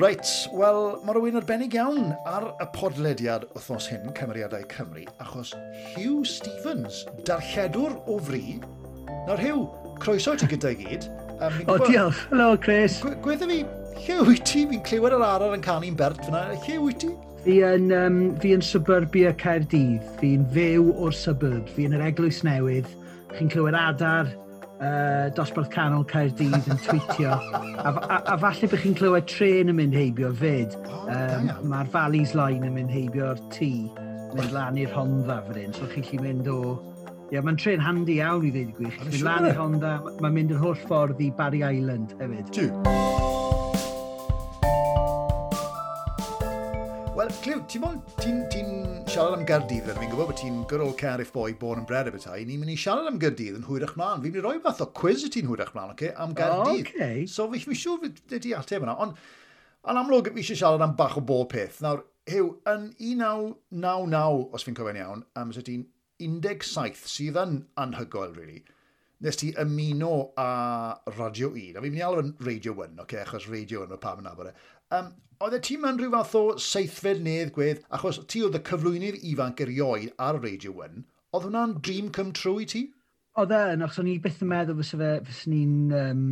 Reit, wel, mae rhywun arbennig iawn ar y podlediad wythnos hyn, Cymeriadau Cymru, achos Hugh Stevens, darlledwr o fri. Nawr, Hugh, croeso ti gyda'i gyd. Um, o, oh, diolch. Helo, Chris. Gwedda fi, Hugh, wyt ti? Fi'n clywed yr arar yn canu'n bert fyna. Hugh, wyt ti? Fi yn, um, fi yn suburbia Caerdydd. Fi'n fyw o'r suburb. Fi yn yr Eglwys Newydd chi'n clywed adar, uh, dosbarth canol Caerdydd yn tweetio. A, a, a falle bych chi'n clywed tren yn mynd heibio fyd. Um, Mae'r Valleys Line yn mynd heibio'r tŷ, mynd lan i'r Honda fan hyn. So chi'n chi mynd o... Ie, yeah, mae'n tren handi iawn i ddweud y gwych. Mae'n lan i'r Honda, mae'n mynd yr holl ffordd i Barry Island hefyd. Tiw. ti'n ti ti siarad am Gardydd, fi'n gwybod bod ti'n gyrol old boy born and bred y bethau, ni'n mynd i siarad am Gardydd yn hwyrach mlaen. Fi'n mynd i roi fath o quiz i ti'n hwyrach mlaen, okay, am Gardydd. Oh, Okay. So fi, fi'n siŵr fyd ti ateb yna, ond yn amlwg fi eisiau siarad am bach o bob peth. Nawr, Hew, yn 1999, os fi'n cofio'n iawn, am sydd ti'n 17 sydd yn anhygoel, really, nes ti ymuno a Radio 1, a fi'n mynd i alw yn Radio 1, okay, achos Radio 1 o pam yna bod e. Um, oedd e ti mewn rhyw fath o seithfed nedd gwedd, achos ti oedd y cyflwynydd ifanc erioed ar Radio 1, oedd hwnna'n dream come true i ti? Oedd e, achos o'n i byth yn meddwl fysa fe, fysa ni'n um,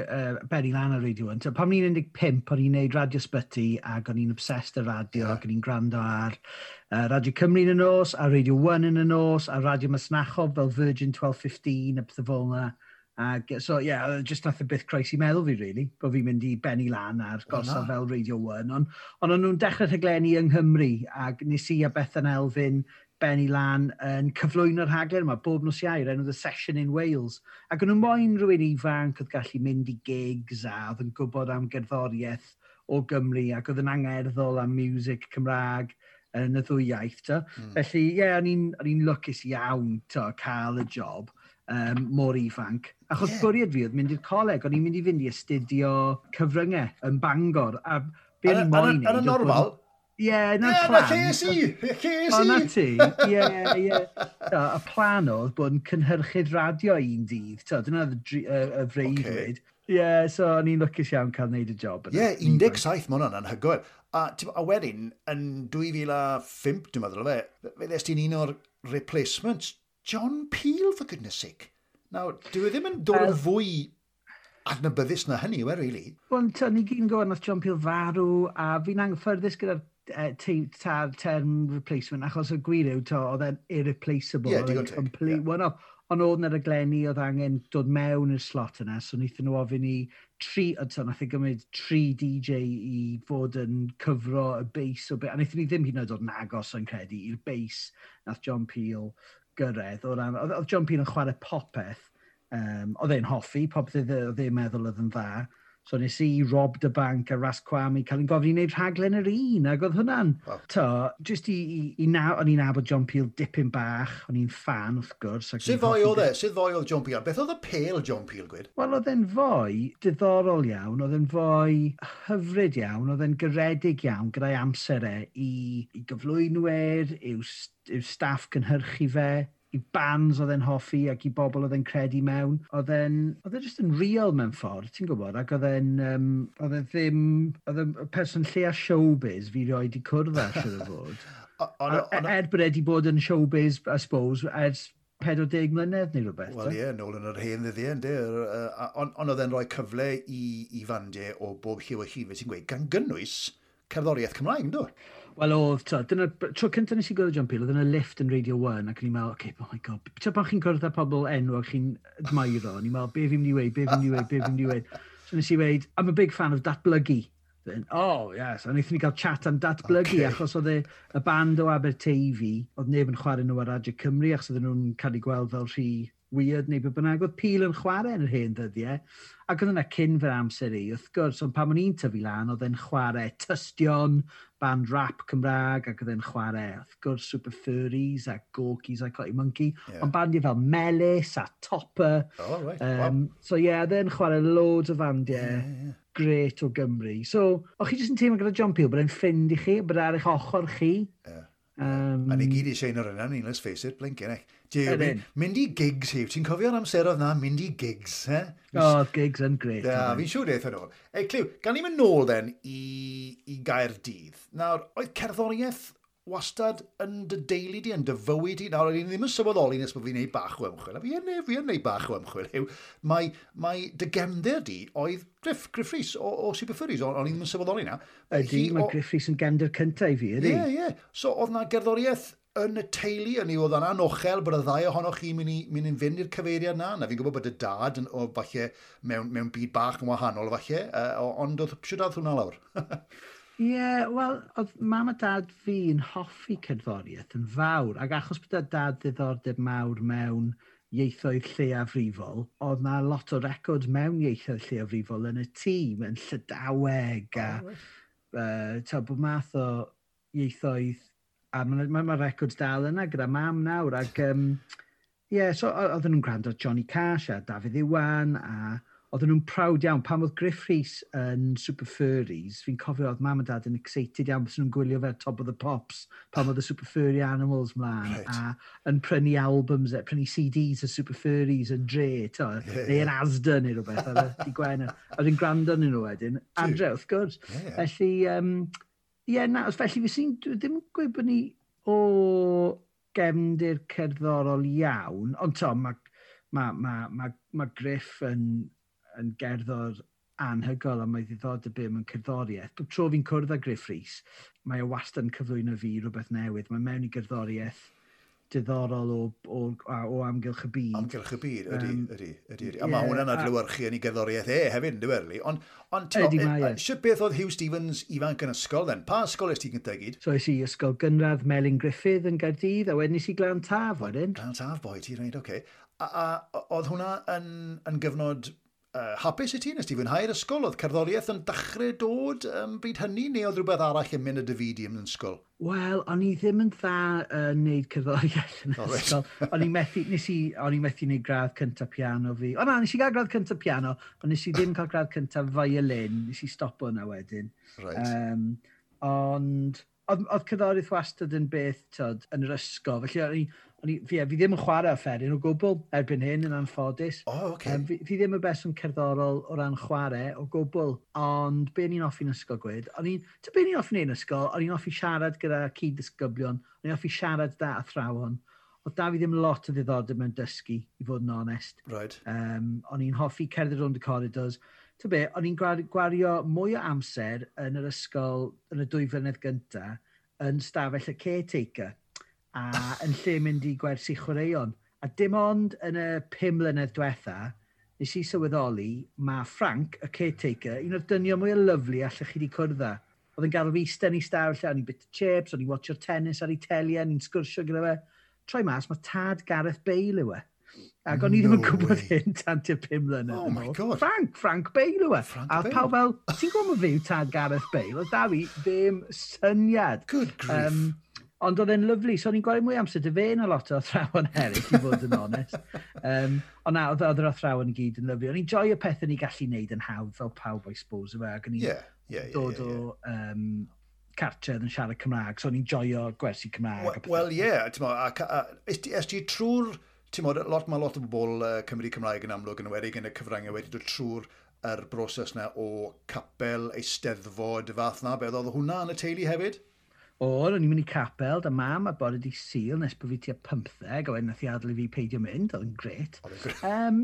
uh, Berry Lan ar radio yn. Pam ni'n 15, o'n i'n neud Radio Sbyty ac o'n i'n obsessed ar radio yeah. ac o'n i'n gwrando ar uh, Radio Cymru yn y nos, a Radio 1 yn y nos, a Radio Masnachob fel Virgin 1215 a pethau fel yna. Ac, so, ie, yeah, just nath y byth croes i meddwl fi, really, bod fi'n mynd i benni lan ar gosa fel Radio 1, ond on, nhw'n dechrau rhaglenni yng Nghymru, ac nes i a Bethan Elfyn benni lan yn cyflwyno'r rhaglen yma, bob nos iair, enw The Session in Wales. Ac o'n nhw moyn rhywun ifanc oedd gallu mynd i gigs a oedd yn gwybod am gerddoriaeth o Gymru ac oedd yn angerddol am music Cymraeg yn y ddwy iaith. Mm. Felly, ie, yeah, o'n i'n lwcus iawn to, cael y job um, mor ifanc. Achos yeah. bwriad fi oedd mynd i'r coleg, o'n i'n mynd i fynd i astudio cyfryngau yn Bangor. A be o'n i'n moyn... Yn y normal, yeah, na'r yeah, plan. Ie, lle i, lle i. O, na ti, ie, ie. Y plan oedd bod yn cynhyrchu'r radio un dydd, to, dyna y, y freuddwyd. Okay. Ie, yeah, so o'n i'n lwcus iawn cael wneud y job. Ie, yeah, 17, mae hwnna'n anhygoel. A, a wedyn, yn 2005, dwi'n meddwl o fe, fe ddest ti'n un o'r replacements, John Peel, for goodness sake. Nawr, dwi e ddim yn dod yn fwy adnabyddus na hynny, we, really. Wel, ni gyn gwybod nath John Peel farw, a fi'n anghyffyrddus gyda'r uh, ta'r term replacement, achos y gwir yw to, oedd e'n irreplaceable. Ie, yeah, digon teg. Yeah. one-off. Ond oedd yna'r aglenni oedd angen dod mewn i'r slot yna, so wnaethon nhw ofyn i tri, ond so nath i e gymryd tri DJ i fod yn cyfro y bass o beth, a wnaethon ni ddim hyd yn oed o'n agos o'n credu i'r bass nath John Peel gyrraedd. Oedd John Peel yn chwarae popeth, um, oedd e'n hoffi, popeth oedd e'n meddwl oedd yn dda So nes i Rob the Bank a Ras Rasquami cael yn gofyn i wneud rhaglen yr un, ac oedd hwnna'n... Oh. To, just i, i, i naw, o'n i'n nabod John Peel dipyn bach, o'n i'n fan wrth gwrs. Sydd fwy oedd e? Sydd fwy oedd John Peel? Beth oedd y pale John Peel gwyd? Wel, oedd e'n fwy diddorol iawn, oedd e'n fwy hyfryd iawn, oedd e'n garedig iawn gyda'i amser e i, i gyflwynwyr, i'w, i'w staff cynhyrchu fe i bands oedd e'n hoffi ac i bobl oedd e'n credu mewn. Oedd e'n, oedd e'n just yn real mewn ffordd, ti'n gwybod, ac oedd e'n, um, oedd e ddim, oedd e'n person lle a showbiz fi roi di cwrdd â sydd o fod. Er bod e di bod yn showbiz, I suppose, ers 40 mlynedd neu rhywbeth. Wel ie, yeah, nôl yn yr hen ddyddiau, ynddi. Ond on oedd e'n rhoi cyfle i, i fandiau o bob lliw o llifau ti'n gweud, gan gynnwys cerddoriaeth Cymraeg, ynddo? Wel oedd, ta, dyna, tro cyntaf nes i gweld John Peel, oedd yna lift yn Radio 1, ac ni'n i'n meddwl, okay, oh my god, ta pan chi'n cwrdd â pobl enw ac chi'n admairo, ni'n meddwl, be fi'n mynd i weid, be fi'n mynd i weid, be fi'n mynd i weid. So nes i weid, I'm a big fan of datblygu. Then, oh, yes, a wnaethon ni gael chat am datblygu, okay. achos oedd e, y band o Aberteifi, oedd neb yn chwarae nhw ar Radio Cymru, achos oedd nhw'n cael ei gweld fel rhi weird neu beth bynnag. Oedd Pil yn chwarae yn yr hen ddyddiau. Ac oedd yna cyn fy amser i, wrth gwrs, ond pan o'n i'n tyfu lan, oedd e'n chwarae tystion, band rap Cymraeg, ac oedd e'n chwarae, wrth gwrs, Super Furries a Gorkies a Cotty Monkey. Yeah. Ond bandiau fel Melis a Topper. Oh, right. um, wow. So ie, yeah, oedd e'n chwarae loads o fandiau. Yeah, yeah gret o Gymru. So, o'ch chi jyst yn teimlo gyda John Peel bod e'n ffrind i chi, bod ar eich ochr chi. Yeah. Um, a ni gyd i sein o'r yna, ni, let's face it, blink yn eich. Mynd i gigs hiw, ti'n cofio'r amseroedd na, mynd i gigs, he? O, Oh, gigs yn greit. Da, fi'n siŵr eithaf yn ôl. Ei, Clyw, gan i mynd nôl then i, i gair dydd. Nawr, oedd cerddoriaeth wastad yn dy deulu di, yn dy fywyd di. Nawr, ni'n ddim yn sylweddoli nes bod fi'n neud bach o ymchwil, a fi yn neud, fi yn neud bach o ymchwil, yw mae, mae dy gemder di oedd Griff, Griff Rhys o, o Super Furries, o'n i ddim yn sylweddoli na. Ydy, mae Griff Rhys yn gemder cyntaf i fi, ydy. Ie, yeah, ie. Yeah. So, oedd na gerddoriaeth yn y teulu yn ei oedd yna anochel bod y ddau ohonoch chi mynd, i, mynd i'n fynd i'r cyfeiriad na. Na fi'n gwybod bod y dad yn, o, falle mewn, mewn byd bach yn wahanol falle, uh, ond oedd siwt hwnna lawr. Ie, wel, oedd mam a dad fi'n hoffi cerddoriaeth yn fawr, ac achos bod dad ddiddordeb mawr mewn ieithoedd lleiafrifol, oedd na lot o record mewn ieithoedd lleiafrifol yn y tîm, yn Llydaweg a oh, uh, ta, bod math o ieithoedd, a mae ma, ma records dal yna gyda mam nawr, ac um, yeah, so oedden nhw'n gwrando Johnny Cash a Dafydd Iwan a oedden nhw'n prawd iawn. Pam oedd Griff Rhys yn Super Furries, fi'n cofio oedd mam a dad yn excited iawn bys nhw'n gwylio fe Top of the Pops, pam oedd y Super Furry Animals mlaen, right. a yn prynu albums, e, prynu CDs y Super Furries yn dre, to, yeah. neu yn Asda neu rhywbeth, ar y Gwener. A dwi'n gwrando yn nhw wedyn, adre wrth gwrs. Yeah. Felly, um, ie, yeah, na, felly fi sy'n, ddim yn gweud bod ni o gefndir cerddorol iawn, ond to, mae ma, ma, ma, ma Griff yn, yn gerddor anhygol a mae ddod y bym yn cerddoriaeth. Bob tro fi'n cwrdd â Griff Rhys, mae o wastad yn cyflwyno fi rhywbeth newydd. Mae mewn i gerddoriaeth diddorol o, o, o o amgylch y byd. Amgylch y byd, ydy, um, ydy, ydy, ydy. A yeah, mae hwnna'n adlywyrchu yn ei gerddoriaeth e hefyd, dwi'n werli. Ond, on, ydy, mae e. beth oedd Hugh Stevens ifanc yn ysgol, then? Pa ysgol ys ti'n gyntagyd? So es i ysgol gynradd Melin Griffith yn Gaerdydd, a wedyn nes i Glan Taf, wedyn. Glan Taf, boi, ti'n reid, oce. Okay. A, a oedd hwnna yn, yn gyfnod uh, hapus i ti? Nes ti fwynhau'r ysgol? Oedd cerddoriaeth yn dechrau dod um, byd hynny neu oedd rhywbeth arall yn mynd y dyfidi yn ysgol? Wel, o'n i ddim yn dda uh, neud cerddoriaeth yn oh, ysgol. o'n i methu, nes i, o'n i methu neud gradd cyntaf piano fi. O na, nes i gael gradd cyntaf piano, ond nes i ddim cael gradd cyntaf violin. Nes i stopo yna wedyn. Right. Um, ond, oedd, oedd cerddoriaeth wastad yn beth, tod, yn yr ysgol. Felly, o'n i, Fi, fi ddim yn chwarae offeryn o gwbl erbyn hyn yn anffodus. O, oh, okay. um, fi, fi ddim yn beswm cerddorol o ran chwarae o gwbl, ond be ni'n offi'n ysgol gwed, o'n i'n, ta be ni'n offi'n ein ysgol, o'n i'n offi siarad gyda cyd-dysgyblion, o'n i'n offi siarad da athrawon, oedd da fi ddim lot o ddiddordeb mewn dysgu, i fod yn onest. Right. Um, o'n i'n hoffi cerdded rownd y corridors. Ta be, o'n i'n gwario mwy o amser yn yr ysgol yn y dwy flynedd gyntaf yn stafell y caretaker a yn lle mynd i gwersi chwaraeon. A dim ond yn y pum mlynedd diwetha, nes i sylweddoli, mae Frank, y caretaker, un o'r dynion mwy o lyflu allech chi wedi cwrdd â. Oedd yn gadw fi sten i stafell, o'n i'n bit chips, o'n i'n watcher tennis ar ei teli, o'n i'n sgwrsio gyda fe. Troi mas, mae tad Gareth Bale yw e. Ac o'n i ddim yn gwybod hyn tan tua pum mlynedd. Oh my god. Frank, Frank Bale yw e. A pawb fel, ti'n gwybod mae fi yw tad Gareth Bale? Oedd da fi ddim syniad. Good grief. Um, Ond oedd e'n lyflu, so o'n i'n gweld mwy amser dy fe yn a lot o athrawon eraill, i fod yn onest. Um, ond na, oedd yr athrawon i gyd yn lyflu. O'n i'n joio pethau ni gallu wneud yn hawdd fel pawb o'i sbos yma. Ac o'n i'n yeah, yeah, yeah, dod yeah, yeah. o um, cartredd yn siarad Cymraeg, so o'n i'n joio gwersi Cymraeg. Wel, ie. Wel, ie. Ysdi trwy'r... Ti'n modd, lot mae lot o bobl uh, Cymru Cymraeg yn amlwg yn wedig yn y cyfrangau wedi dod trwy'r yr broses yna o capel, eisteddfod, y fath na, beth oedd hwnna yn y teulu hefyd? O'r, o'n i'n mynd i capel, da mam a bod ydi sil nes bod fi tua 15, a wedyn nath i adlu fi peidio mynd, oedd yn gret. Um,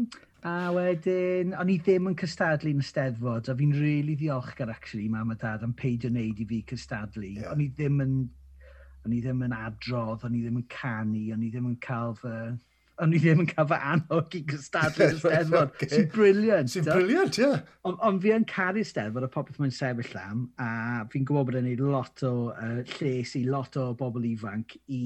a wedyn, o'n i ddim yn cystadlu yn steddfod, a fi'n rili really ddiolchgar actually, mam a dad, am peidio wneud i fi cystadlu. Yeah. O'n i ddim yn o'n i ddim yn adrodd, o'n i ddim yn canu, o'n i ddim yn cael fy o'n i ddim yn cael fy annog i gystadlu yn y steddfod. okay. Sy'n briliant. Sy'n briliant, ie. Yeah. Ond on fi yn caru steddfod o popeth mae'n sefyll am, a fi'n gwybod bod e'n neud lot o uh, lles i lot o bobl ifanc i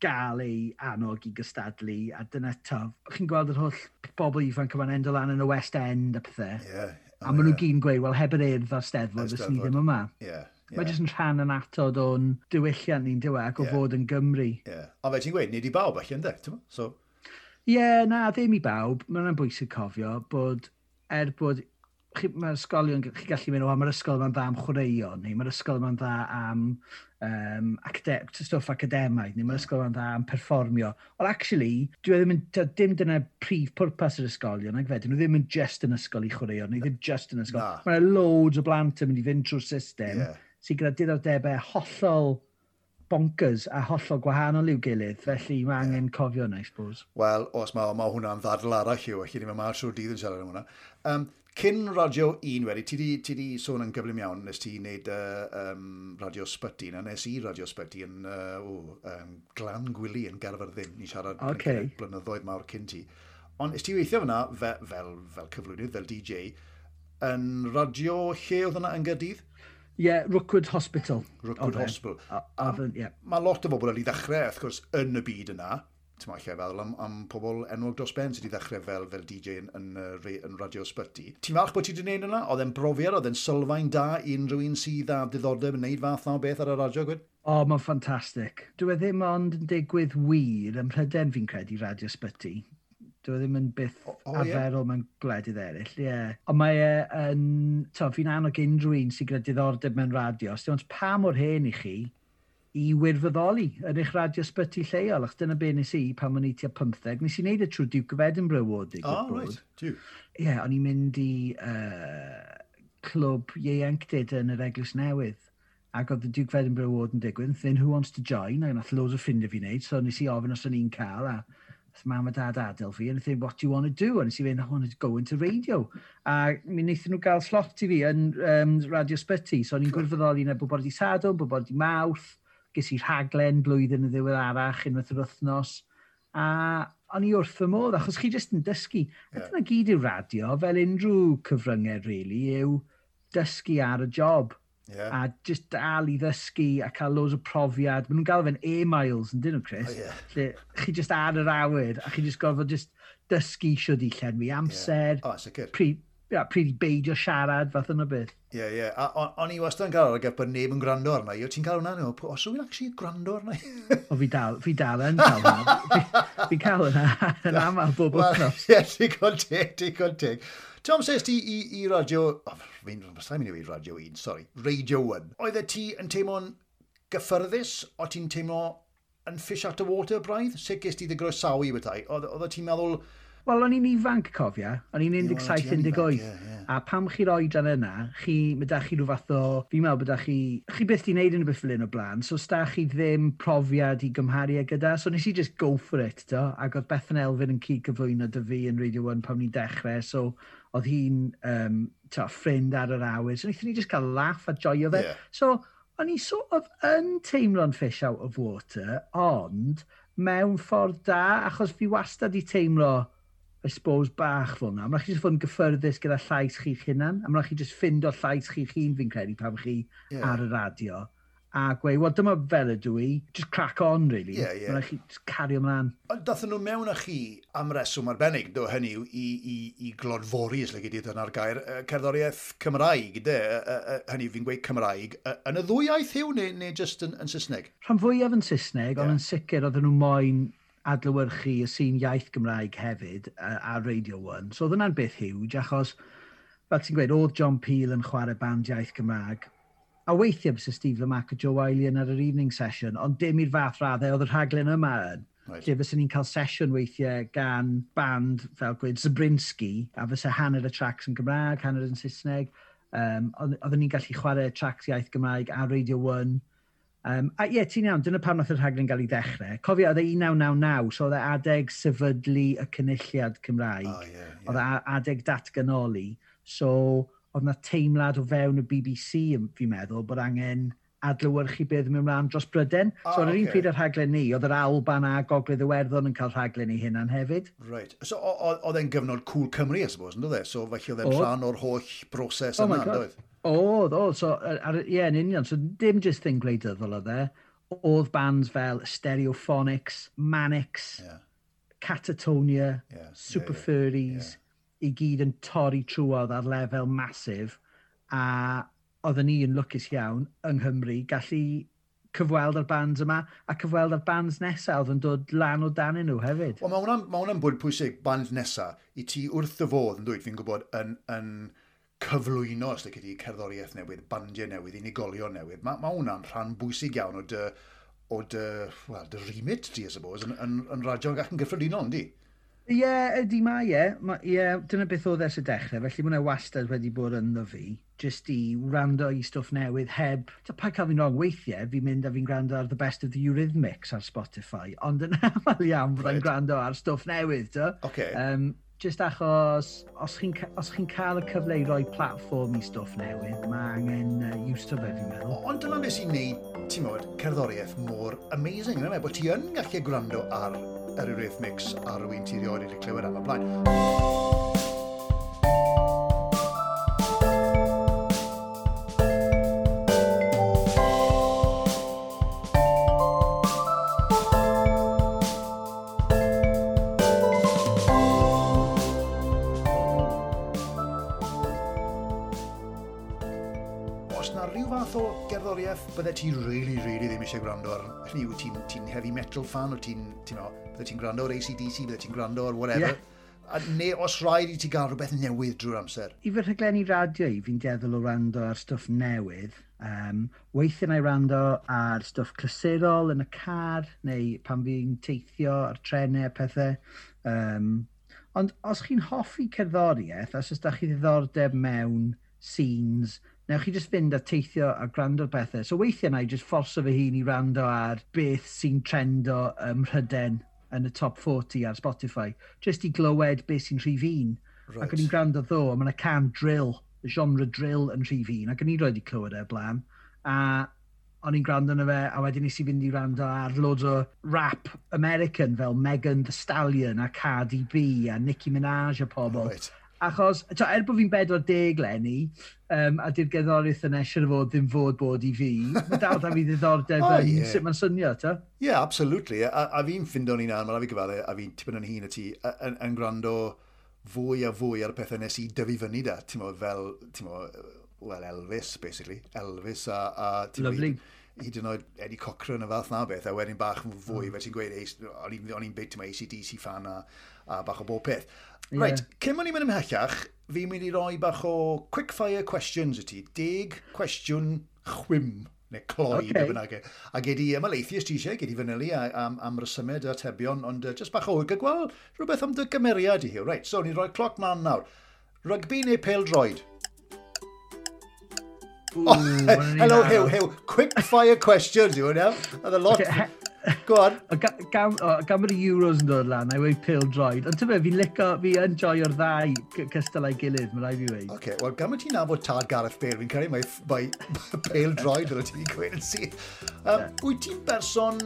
gael ei annog i gystadlu, a dyna to, Chi'n gweld yr holl bobl ifanc yma'n endo lan yn y West End a pethau. Yeah. Oh, a maen nhw yeah. gyn gweud, wel, heb yr urdd ar steddfod, ys ni ddim yma. Ie, yeah. Yeah. Mae jyst yn rhan yn atod o'n diwylliant ni'n diwe ac o yeah. fod yn Gymru. Yeah. Ond fe ti'n gweud, nid i bawb allan, ynddo? So... Ie, yeah, na, ddim i bawb. Mae'n bwysig cofio bod er bod mae'r ysgolion, chi gallu mynd, o, mae'r ysgol yma'n dda am chwaraeon, neu mae'r ysgol yma'n dda am um, acade stwff academaidd, neu mae'r mm. ysgol yma'n dda am perfformio. Ond actually, dwi ddim yn, dim dyna prif pwrpas yr ysgolion, ac fe, dyn nhw ddim yn just yn ysgol i chwaraeon, neu ddim just yn ysgol. Mae'n loads o blant yn mynd i fynd trwy'r system. Yeah sy'n gyda diddordebau hollol bonkers a hollol gwahanol i'w gilydd, felly mae angen yeah. cofio yna, I suppose. Wel, os mae, mae hwnna'n ddadl arall yw, felly mae mae'r trwy'r dydd yn siarad am hwnna. Um, cyn Radio 1 wedi, ti di, ti di sôn yn gyflym iawn, nes ti wneud uh, um, Radio Sbyty, na nes i Radio Sbyty yn uh, o, um, glan gwili yn Garfyrddin, ni siarad okay. blynyddoedd mawr cyn ti. Ond nes ti weithio fyna fe, fel, fel cyflwynydd, fel DJ, yn radio lle oedd yna yn gydydd? Ie, yeah, Rookwood Hospital. Rookwood okay. Hospital. Ofen, ie. Yeah. Mae lot o bobl wedi ddechrau, wrth gwrs, yn y byd yna. Ti'n ma'n feddwl am, am pobl enwog dros ben sydd wedi ddechrau fel, fel DJ yn, yn, yn Radio Sbyty. Ti'n falch bod ti wedi gwneud yna? Oedd e'n brofiad, oedd e'n sylfaen da i unrhyw un sydd â diddordeb yn gwneud fath o beth ar y radio, gwyd? O, oh, mae'n ffantastig. Dwi e ddim ond yn digwydd wir ym Mhryden fi'n credu Radio Sbyty. Dwi e ddim yn byth oh, o, arferol yeah. mewn gwledydd eraill, ie. Yeah. Ond mae e yn... To, fi'n annog unrhyw un sy'n gyda diddordeb mewn radio. Os ond pa mor hen i chi i wirfoddoli yn eich radio sbyty lleol. Ac dyna be nes i pan o'n i tua 15. Nes i wneud y trwy Duke of Edinburgh Award. Oh, right. Ie, yeah, o'n i'n mynd i uh, clwb ieuenctid yn yr Eglwys Newydd ac oedd y Duke Edinburgh Award yn digwydd, then who wants to join? A nath loads o ffrindiau fi wneud, so nes i ofyn os o'n i'n cael, a Mam a dad adael fi, and I think, what do you want to do? And i fynd, I want to go into radio. A mi wnaethon nhw gael slot i fi yn um, Radio Sbyty, so o'n i'n gwrfoddoli na bod bod i sadwn, bod bod i mawth, ges i rhaglen blwyddyn y ddiwedd arach, unwaith yr wythnos. A o'n i wrth fy modd, achos chi jyst yn dysgu. Yeah. A dyna gyd yw radio, fel unrhyw cyfryngau, really, yw dysgu ar y job. Yeah. A just dal i ddysgu a cael loads o profiad. Maen nhw'n gael fe'n e-miles yn dyn nhw, Chris. Oh, yeah. Lle chi just ar yr awyr a chi just gorfod just dysgu siwr i llenwi amser. Yeah. Oh, sicr. Pryd, yeah, pryd i beidio siarad fath yna beth. Ie, yeah, ie. Yeah. On, i wastad yn cael ar y gyfer neb yn gwrando arna i. O ti'n cael hwnna? No? O, os yw'n actually gwrando arna i? o, fi dal, fi dal yn cael hwnna. fi'n cael hwnna yn aml bob wythnos. Ie, ti'n cael teg, ti'n cael teg. Tom, says ti i, i radio... Oh, fi'n mynd i radio 1, sorry, Radio 1. Oedd e ti yn teimlo'n gyffyrddus? O ti'n teimlo yn fish out of water braidd? Sut ges ti ddigroesawu i bethau? Oeddet ti'n meddwl... Wel, o'n i'n ifanc cofia, o'n i'n 17-18, yeah, yeah. a pam chi'r oedran yna, chi, mae da chi rhyw fath o, fi'n meddwl bod chi, chi beth di wneud yn y byth fel un o blaen, so sta chi ddim profiad i gymharu ag gyda, so nes i just go for it, do, ac oedd Bethan Elfyn yn cyd cyflwyno dy fi yn Radio 1 pam ni'n dechrau, so oedd hi'n um, ta, ffrind ar yr awyr, so wnaethon ni just cael laff a joio fe. Yeah. So, o'n i sort of yn teimlo'n fish out of water, ond mewn ffordd da, achos fi wastad i teimlo, I suppose, bach fel yna. Mae'n chi just fod yn gyffyrddus gyda llais chi'ch hunan, a mae'n chi just ffind o llais chi'ch hun, fi'n credu, pan chi yeah. ar y radio a gweud, wel, dyma fel ydw i, just crack on, really. Ie, yeah, ie. Yeah. Mae'n chi cario ymlaen. Ond dathen nhw mewn â chi am reswm arbennig, do hynny yw, i, i, i glodfori, os le gyd i gair, cerddoriaeth Cymraeg, de, hynny fi'n gweud Cymraeg, yn y ddwy iaith yw, neu, neu just yn, yn Saesneg? Rhan fwyaf yn Saesneg, yeah. ond yn sicr oedden nhw moyn adlywyrchu y sy'n iaith Gymraeg hefyd a, Radio 1. So oedd hwnna'n beth huge, achos, fel ti'n gweud, oedd John Peel yn chwarae band iaith Gymraeg, a weithiau bys Steve Lamac a Joe Wiley yn ar yr evening session, ond dim i'r fath raddau oedd y rhaglen yma yn. Right. Lle fysyn ni'n cael sesiwn weithiau gan band fel gweud Zabrinski, a fysa hanner y tracks yn Gymraeg, hanner yn Saesneg. Um, oedden ni'n gallu chwarae tracks iaith Gymraeg a Radio 1. Um, a ie, yeah, ti'n iawn, dyna pam nath y rhaglen gael ei ddechrau. Cofio, oedd e 1999, so oedd e adeg sefydlu y cynulliad Cymraeg. Oh, yeah, yeah. Oedd e adeg datganoli. So, oedd na teimlad o fewn y BBC, fi'n meddwl, bod angen adlywyrchu beth yn mynd ymlaen dros Bryden. Ah, so, ar yr okay. un pryd ar rhaglen ni, oedd yr Alban a Gogledd Iwerddon yn cael rhaglen ni hynna'n hefyd. Right. So, oedd e'n gyfnod cool Cymru, I suppose, yn dod e? So, felly oedd e'n rhan o'r holl broses oh yna, oedd? Oedd, oedd. So, ie, yeah, yn union. So, dim just thing gwleidyddol oedd e. Oedd bands fel Stereophonics, Manix, yeah. Catatonia, yeah, Super yeah, yeah. Furries, yeah i gyd yn torri trwodd ar lefel masif a oedden ni yn lwcus iawn yng Nghymru gallu cyfweld ar bands yma a cyfweld ar bands nesaf oedd yn dod lan o dan nhw hefyd. Wel, mae hwnna'n ma bwyd pwysig band nesaf i ti wrth y fodd yn dweud fi'n gwybod yn, yn cyflwyno os ydych chi cerddoriaeth newydd, bandiau newydd, unigolion newydd. Mae ma hwnna'n rhan bwysig iawn o dy, o dy, well, dy remit ti, I suppose, yn, yn, yn radio ac yn gyffredinol, yndi? Ie, ydy mae e. Ma, ie, dyna beth oedd e ers y dechrau, felly mae'n wastad wedi bod ynddo fi, jyst i wrando i stwff newydd heb... Ta, pa cael fi'n rong weithiau, fi'n mynd a fi'n gwrando ar The Best of the Eurythmics ar Spotify, ond yn aml iawn bod right. gwrando ar stwff newydd, do? Okay. Um, just achos, os chi'n chi cael y cyfle i roi platform i stwff newydd, mae angen uh, iwsto fe fi'n meddwl. Ond dyna nes i wneud, ti'n modd, cerddoriaeth mor amazing, yna bod ti yn gallu gwrando ar yr er yw'r mix ar rwy'n wyn ti rioed wedi clywed am y blaen. os na rhyw fath o gerddoriaeth, bydde ti really, really ddim eisiau gwrando ar... Hynny yw, ti'n ti heavy metal fan, o ti'n... Ti no, bydde ti'n gwrando ar ACDC, bydde ti'n gwrando ar whatever. Yeah. A neu os rhaid i ti gael rhywbeth newydd drwy'r amser. I fy rhaglenni radio i, fi'n deddwl o rando ar stwff newydd. Um, weithiau na'i rando ar stwff clasurol yn y car, neu pan fi'n teithio ar trenau, a pethau. Um, ond os chi'n hoffi cerddoriaeth, os ydych chi ddiddordeb mewn scenes Newch chi just fynd a teithio a gwrando ar bethau. So weithiau na i just fforso fy hun i rando ar beth sy'n trendo ym Mhryden yn y top 40 ar Spotify. Just i glywed beth sy'n rhif un. Right. Ac o'n i'n gwrando ddo, a mae yna can drill, y genre drill yn rhif un. Ac o'n i'n rhoi i clywed e blaen. A o'n i'n gwrando na fe, a wedyn nes i fynd i wrando ar loads o rap American fel Megan Thee Stallion a Cardi B a Nicki Minaj a pobl. Right. Achos, to, er bod fi'n bedwar deg lenni, um, a di'r gerddoriaeth yn eisiau fod ddim fod bod i fi, mae dal da fi ddiddordeb oh, yn yeah. sut mae'n swnio, ta? Ie, yeah, absolutely. A, a fi'n ffindo ni nawr, mae'n fi gyfalu, a fi'n tipyn yn hun y ti, yn, yn gwrando fwy a fwy ar y pethau nes i dyfu fyny da, ti'n mo, fel, ti'n mo, well, Elvis, basically. Elvis a... a Lovely. Hyd, hyd yn oed Eddie Cochran y fath na beth, a wedyn bach fwy, mm. fe ti'n gweud, o'n i'n bit yma ACDC fan a, a bach o bob peth. Yeah. Right, cyn mwyn i mynd ymhellach, fi'n mynd i roi bach o quickfire questions y ti. Deg cwestiwn chwim, neu cloi, okay. neu bynnag. E. A gedi ys ti eisiau, gedi fanylu am, am rysymau dy atebion, ond uh, just bach o wyga gweld rhywbeth am dy gymeriad i hi. Right, so ni'n rhoi cloc man nawr. Rygbi neu pel droid? Ooh, oh, hello, Hew, Hew. Quick fire questions, you know. There's a lot. Okay, Go on. Gam, gam yr euros yn dod lan, I wei pil droid. Ond tyfe, fi'n licio, fi yn joio'r ddau cystylau gilydd, mae'n rhaid fi wei. Oce, okay, wel gam y ti'n nabod tad Gareth Bale, fi'n cael ei mae pil droid yn y ti'n gweud yn syth. Um, Wyt ti'n berson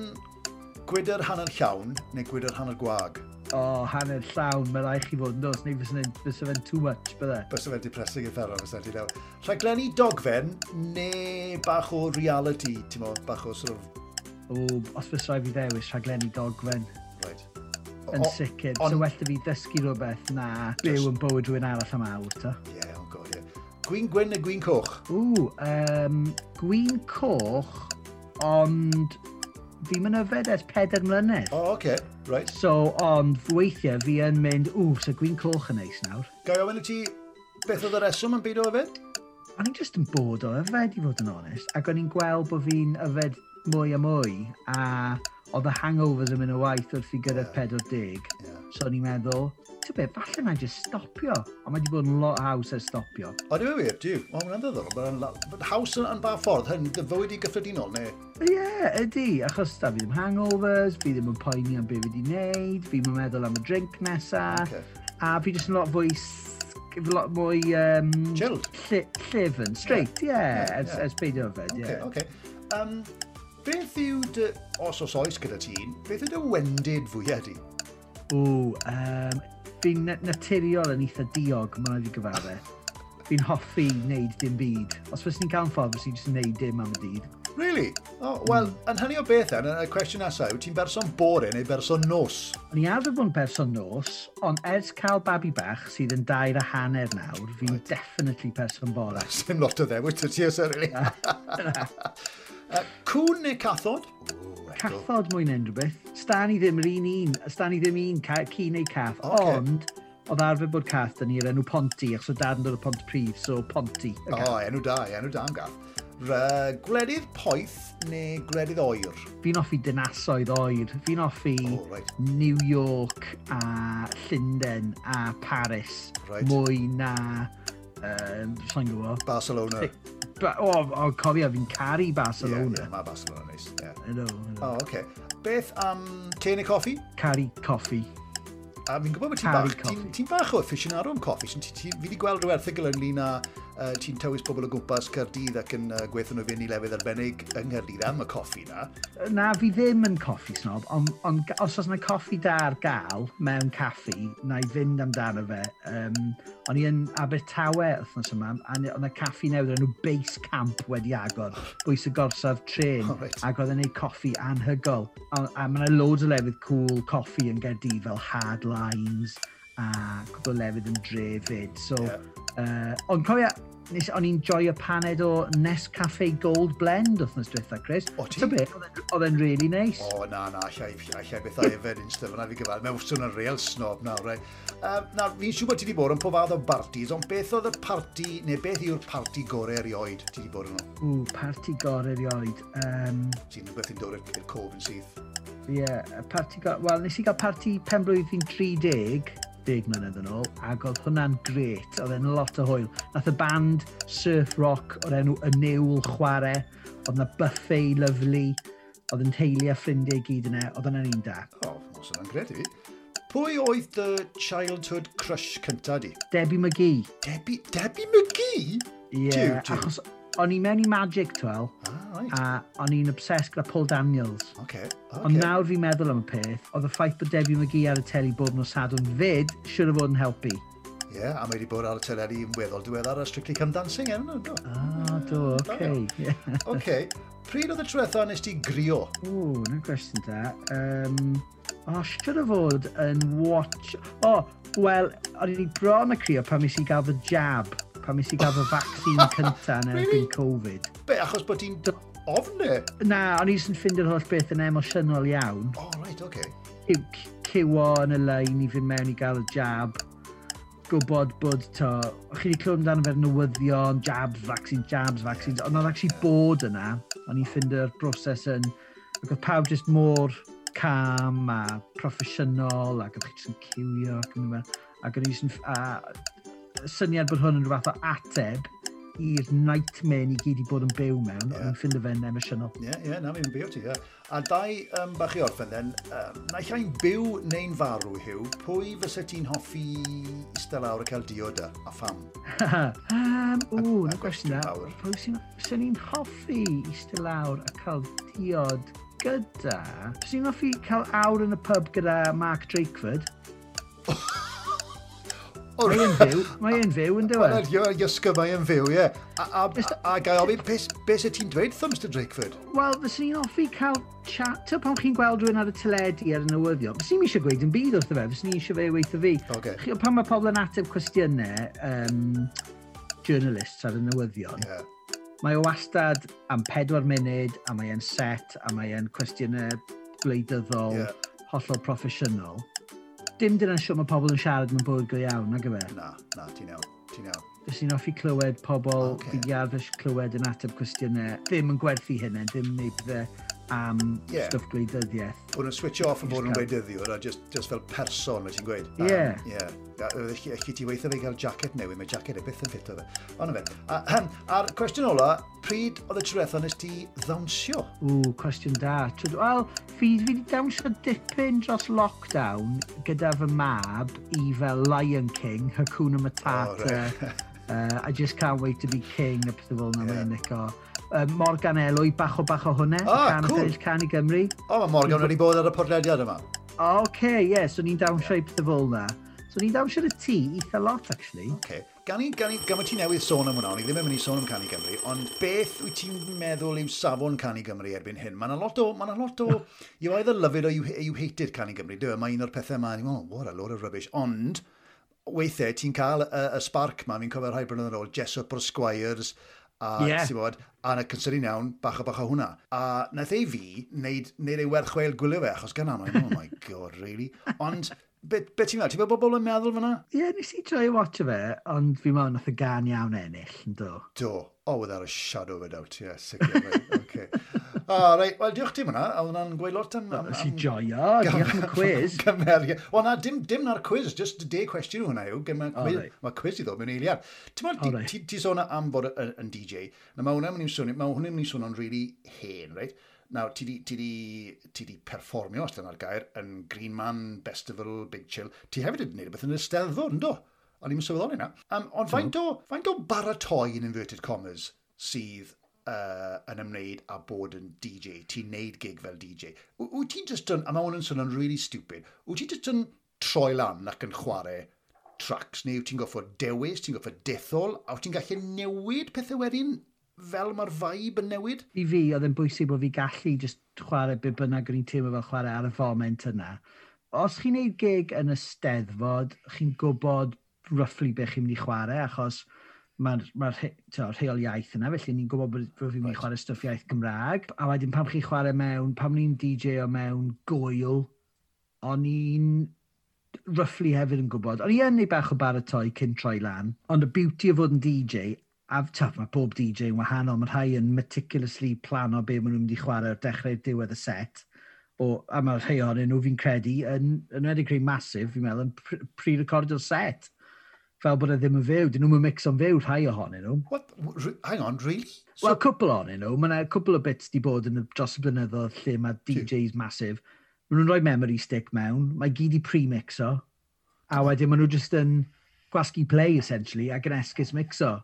gwydr hanner llawn neu gwydr hanner gwag? O, oh, hanner llawn, mae'n rhaid chi fod yn dos, neu fysa fe'n too much, bydde. Bysa fe'n depressing yn ferro, fysa ti nawr. Rhaglenni dogfen neu bach o reality, ti'n mo, bach o sort of o, os fes rhaid fi ddewis rhaglenni dogfen. Right. Yn sicr. On... So well fi dysgu rhywbeth na byw yn bywyd rhywun arall am awr, ta? Ie, Yeah, oh god, ie. yeah. Gwyn gwyn neu Gwyn Coch? Ww, um, Gwyn Coch, ond ddim mynd yfed ers peder mlynedd. O, oh, oce, okay. right. So, ond weithiau fi yn mynd, ww, so gwyn coch yn neis nawr. Gai ofyn i ti beth oedd y reswm yn byd o yfed? O'n i'n just yn bod o yfed, i fod yn onest, ac o'n i'n gweld bod fi'n yfed mwy a mwy, a oedd y hangovers yn mynd o waith wrth i gyda yeah. 40. Yeah. So ni'n meddwl, ti'n beth, falle na just stopio. A mae wedi bod yn lot haws e stopio. O, dwi'n wir, diw. O, mae'n ddiddorol. Mae'n haws yn, yn ba ffordd, hyn, dy fywyd i gyffredinol, neu? Ie, yeah, ydy. Achos da, fi ddim hangovers, fi ddim yn poeni am beth fi wedi wneud, fi ddim yn meddwl am y drink nesa. Okay. A fi jyst yn lot fwy lot mwy... Um, Chilled? Llyfn, straight, ie. Yeah. Yeah, yeah, yeah. As, as beidio fed, ie. Yeah. Okay, okay. Um, Beth yw dy... Os os oes gyda ti un, beth yw dy wendid fwyaf di? O, um, fi'n naturiol yn eitha diog, mae'n rhaid i gyfadde. fi'n hoffi wneud dim byd. Os fes ni'n cael ffordd, fes ni'n just wneud dim am y dydd. Really? Oh, Wel, mm. yn hynny o beth e, yn, y cwestiwn nesaf yw, ti'n berson bore neu berson nos? O'n i arfer bod yn berson nos, ond ers cael babi bach sydd yn dair a hanner nawr, fi'n right. definitely person bore. Dim lot o ddewis, ti os ar Uh, cwn neu cathod? Cathod mwyn unrhyw beth. Stan i ddim yr un un. Stan i ddim un ca, ci neu cath. Okay. Ond, oedd arfer bod cath dyn ni'r enw Ponti, achos o dad yn dod o Pont Prif, so Ponti. O, oh, enw da, enw da am gath. Uh, gwledydd poeth neu gwledydd oer? Fi'n offi dynasoedd oer. Fi'n offi oh, right. New York a Llundain a Paris. Right. Mwy na um, sa'n gwybod. Barcelona. Ba o, oh, oh, cofio, fi'n caru Barcelona. Yeah, yeah, mae Barcelona neis. Nice. Yeah. Ydw. know, I oh, okay. Beth am um, te neu coffi? Caru coffi. A fi'n gwybod bod ti'n bach, ti'n ti bach o aficionado am coffi. Ti, ti, fi wedi gweld rhyw erthigol ynglyn â uh, ti'n tywys pobl o gwmpas Cardydd ac yn uh, gweithio nhw fynd i lefydd arbennig yng Nghydydd am y coffi na. Na, fi ddim yn coffi snob, ond on, os oes yna coffi da ar gael mewn caffi, na i fynd amdano fe. Um, o'n i yn Abertawe wythnos yma, a o'n y caffi newydd o'n nhw base camp wedi agor, bwys y gorsaf tren, oh, right. ac oedd yn neud coffi anhygol. A, a mae yna loads o lefydd cool coffi yn Gerdydd fel hard lines, a cwbl lefydd yn drefyd. So, yeah. uh, ond cofio, nes, o'n i'n joio paned o Nescafe Gold Blend wrthnos diwetha, Chris. O ti? Oedd e'n really nice. O, na, na, allai, allai bethau efo yn ystod fyna fi gyfal. Mae'n wrthwn yn real snob nawr, rai. Um, na, fi'n siŵr bod ti wedi bod yn pob fath o bartis, ond beth oedd y parti, neu beth yw'r parti gorau erioed ti wedi bod yn nhw? Ww, parti gorau erioed. Um... Ti'n rhywbeth yn dod i'r cof yn syth. Ie, yeah, parti gorau... Wel, nes i gael parti pen blwyddyn 30 deg mlynedd yn ôl, ac oedd hwnna'n gret, oedd e'n lot o hwyl. Nath y band surf rock o'r enw Y Newl Chwarae, oedd yna buffet lyflu, oedd yn teulu a ffrindiau gyd yna, oedd yna'n un da. O, oh, os yna'n gret i. Pwy oedd dy childhood crush cynta di? Debbie McGee. Debbie, Debbie McGee? Ie, yeah, achos o'n i mewn i Magic 12, Right. A o'n i'n obsessed gyda Paul Daniels. Okay, okay. Ond nawr fi'n meddwl am y peth, oedd y ffaith bod Debbie McGee ar y teli bob nos sadwn fyd, siwr o fod yn helpu. Ie, yeah, a mae wedi bod ar y teledu yn weddol diweddar a Strictly Come Dancing, e'n nhw, do? Ah, do, oce. Okay. Yeah. okay. Pryd oedd y trwetha nes ti grio? O, na gwestiwn da. Um, o, siwr o fod yn watch... O, oh, wel, o'n i bron y crio pan mis i gael fy jab, pan mis i gael fy vaccine cynta yn erbyn really? Covid. Be, achos bod ti'n ofne? Na, o'n i sy'n ffindio'r holl beth yn emosiynol iawn. O, oh, right, oce. Okay. Cywo yn y lein i fynd mewn i gael y jab. Gwybod bod to... O'ch chi wedi clywed amdano fe'r newyddion, jabs, vaccines, jabs, vaccines. Ond oedd actually bod yna, o'n i'n ffindio'r broses yn... Ac oedd pawb jyst mor cam a proffesiynol ac oedd chi jyst yn cywio ac yn mynd. Ac o'n i'n... A syniad bod hwn yn rhywbeth o ateb i'r nightmare ni gyd i bod yn byw mewn, yeah. ond ffind y fe'n emosiynol. Ie, yeah, yeah, na mi'n byw ti. Yeah. A dau, um, bach i orffen then, um, naill ai'n byw neu'n farw, hiw, pwy fysa ti'n hoffi eistedd lawr a cael diod a pham? um, ww, na gwestiwn na. Pwy sy'n ni'n hoffi eistedd lawr a cael diod gyda... Fysa ni'n hoffi cael awr yn y pub gyda Mark Drakeford. Mae e'n fyw, mae e'n fyw, e? yn dweud. Mae'n iasgyf, mae fyw, ie. A gael ofyn, beth sy'n ti'n dweud wrtho, Mr Drakeford? Wel, fyswn ni'n hoffi cael chat, ta pan chi'n gweld rhywun ar y teledu ar y newyddion, fyswn ni'n eisiau gweud yn byd wrtho fe, fyswn ni'n eisiau fe weithio fi. Okay. Chi, pan mae pobl yn ateb cwestiynau, um, journalists ar y newyddion, yeah. mae o wastad am pedwar munud, a mae e'n set, a mae e'n cwestiynau gwleidyddol, yeah. hollol proffesiynol dim dyna'n siwr mae pobl yn siarad mewn bywyd go iawn, nag yfe? Na, na, ti'n iawn, ti'n iawn. Fes i'n offi clywed pobl okay. fi arfer clywed yn ateb cwestiynau, ddim yn gwerthu hynny, ddim yn neud pethau am yeah. stwff gwleidyddiaeth. Bod nhw'n switch off yn bod yn gwleidyddiwr a just, just fel person, mae ti'n gweud. Ie. Yeah. Um, yeah. Chi ti weithio fe gael jacket newydd, mae jacket e byth yn ffit o fe. Ond fe. A'r cwestiwn ola, pryd oedd y trwetha nes ti ddawnsio? Ww, cwestiwn da. Wel, fi wedi dawnsio dipyn dros lockdown gyda fy mab i fel Lion King, Hakuna Matata, oh, right. uh, I Just Can't Wait to be King, a pethau fel yna yeah. mae'n uh, Morgan Elwy, bach o bach o hwnna, ah, can cool. Page Can i Gymru. O, mae Morgan wedi bod ar y podlediad yma. O, okay, ie, yeah, so ni'n dawnsio i pethau fel yna. So ni'n dawnsio y tŷ eitha lot, actually. Okay gan i, gan i, gan i ti newydd sôn am hwnna, o'n i ddim yn mynd i sôn am Canu Gymru, ond beth wyt ti'n meddwl yw safon Canu Gymru erbyn hyn? Mae'n lot o, mae'n lot o, you either love it or you, you hate it Canu Gymru, dy, e, mae un o'r pethau yma, ni'n meddwl, what a load of rubbish, ond weithiau ti'n cael y, y spark ma, fi'n cofio rhai blynedd yn ôl, Jessup o'r Squires, A, yeah. bod, a na cynserin iawn, bach o bach o hwnna. A naeth ei fi, wneud, wneud ei werchweil gwylio fe, achos gan aml, oh my god, really. Ond, beth be ti'n meddwl? Ti'n meddwl bobl yn meddwl fyna? Ie, yeah, nes i troi watch e fe, ond fi mewn nath y gan iawn ennill, yn do? Do. Oh, without a shadow of a doubt, yeah, sicr. O, reit. Wel, diolch ti hwnna. A hwnna'n gweud lot am... am, am... Si joia. Diolch am y cwiz. Gymeriad. Wel, na, dim, dim na'r cwiz. Just de cwestiwn hwnna yw. Mae cwiz, right. ma cwiz i ddod mewn eiliad. Ti'n meddwl, right. ti, ti sôn am bod yn DJ. Na, mae hwnna'n mynd i'n swnio, Mae hwnna'n mynd i'n swnio'n really hen, reit? Nawr, ti di, ti di, ti di perfformio, os dyna'r gair, yn Green Man, Festival, Big Chill. Ti hefyd wedi gwneud beth yn y steddfod, yn do? O'n i'n sylweddoli yna. Um, ond faint o, faint o baratoi yn inverted commas sydd uh, yn ymwneud a bod yn DJ, ti'n neud gig fel DJ. Wyt ti'n just yn, a mae hwn yn swnio'n really stupid, wyt ti'n just yn troi lan ac yn chwarae tracks, neu wyt ti'n goffo dewis, ti'n goffo dethol, a wyt ti'n gallu newid pethau wedyn fel mae'r vibe yn newid? I fi, oedd yn bwysig bod fi gallu just chwarae be bynnag o'n i'n teimlo fel chwarae ar y foment yna. Os chi'n neud gig yn y steddfod, chi'n gwybod roughly be chi'n mynd i chwarae, achos mae'r ma rheol iaith yna, felly ni'n gwybod bod, bod fi'n right. chwarae stwff iaith Gymraeg. A wedyn pam chi'n chwarae mewn, pam ni'n DJ o mewn gwyl, o'n i'n roughly hefyd yn gwybod. O'n i yn ei bach o baratoi cyn troi lan, ond y beauty o fod yn DJ, a tyff, mae pob DJ yn wahanol, mae rhai yn meticulously plano be maen nhw'n mynd i chwarae o'r dechrau diwedd y set. O, a mae'r rhai o'n nhw fi'n credu, yn, yn wedi creu masif, fi'n meddwl, yn pre-recordio'r set fel bod e ddim yn fyw. Dyn nhw'n mix o'n fyw rhai ohonyn nhw. What? Hang on, really? So... Wel, cwpl ohonyn nhw. Mae yna cwpl o bits di bod yn y dros y blynyddoedd lle mae DJs masif. Mae nhw'n rhoi memory stick mewn. Mae gyd i pre-mixo. A wedyn maen nhw just yn gwasgu play, essentially, ac yn esgus mixo.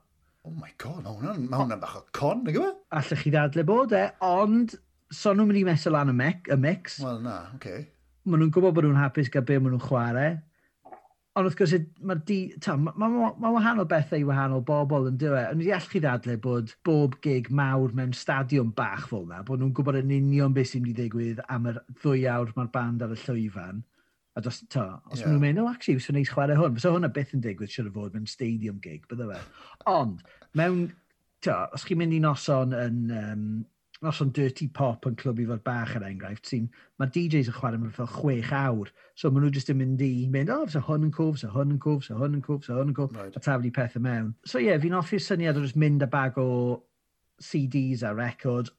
Oh my god, mae hwnna'n ma hwnna bach o con, nag yw e? Allech chi ddadle bod e, ond son nhw'n mynd i meso lan y, mec, y mix. Wel na, oce. Okay. Maen nhw'n gwybod bod nhw'n hapus gael be maen nhw'n chwarae ond wrth gwrs, mae'r di... Mae ma, ma, ma wahanol bethau i wahanol bobl yn dywe. Ond i allchu ddadle bod bob gig mawr mewn stadiwm bach fel yna, bod nhw'n gwybod yn union beth sy'n mynd i ddigwydd am yr ddwy awr mae'r band ar y llwyfan. A dos, to, os yeah. maen nhw'n mynd, oh, actually, fes neis chwarae hwn. Fes hwnna beth yn digwydd siwr o fod mewn stadium gig, bydde fe. Ond, mewn, to, os chi'n mynd i noson yn um, os o'n dirty pop yn clwb i fod bach ar enghraifft, sy'n, mae DJs yn chwarae mewn fel chwech awr, so maen nhw jyst yn mynd i, mynd, o, oh, fysa hwn yn cof, fysa hwn yn cof, fysa hwn yn cof, fysa hwn yn cof, right. a taflu pethau mewn. So ie, yeah, fi'n offi'r syniad o jyst mynd a bag o CDs a record,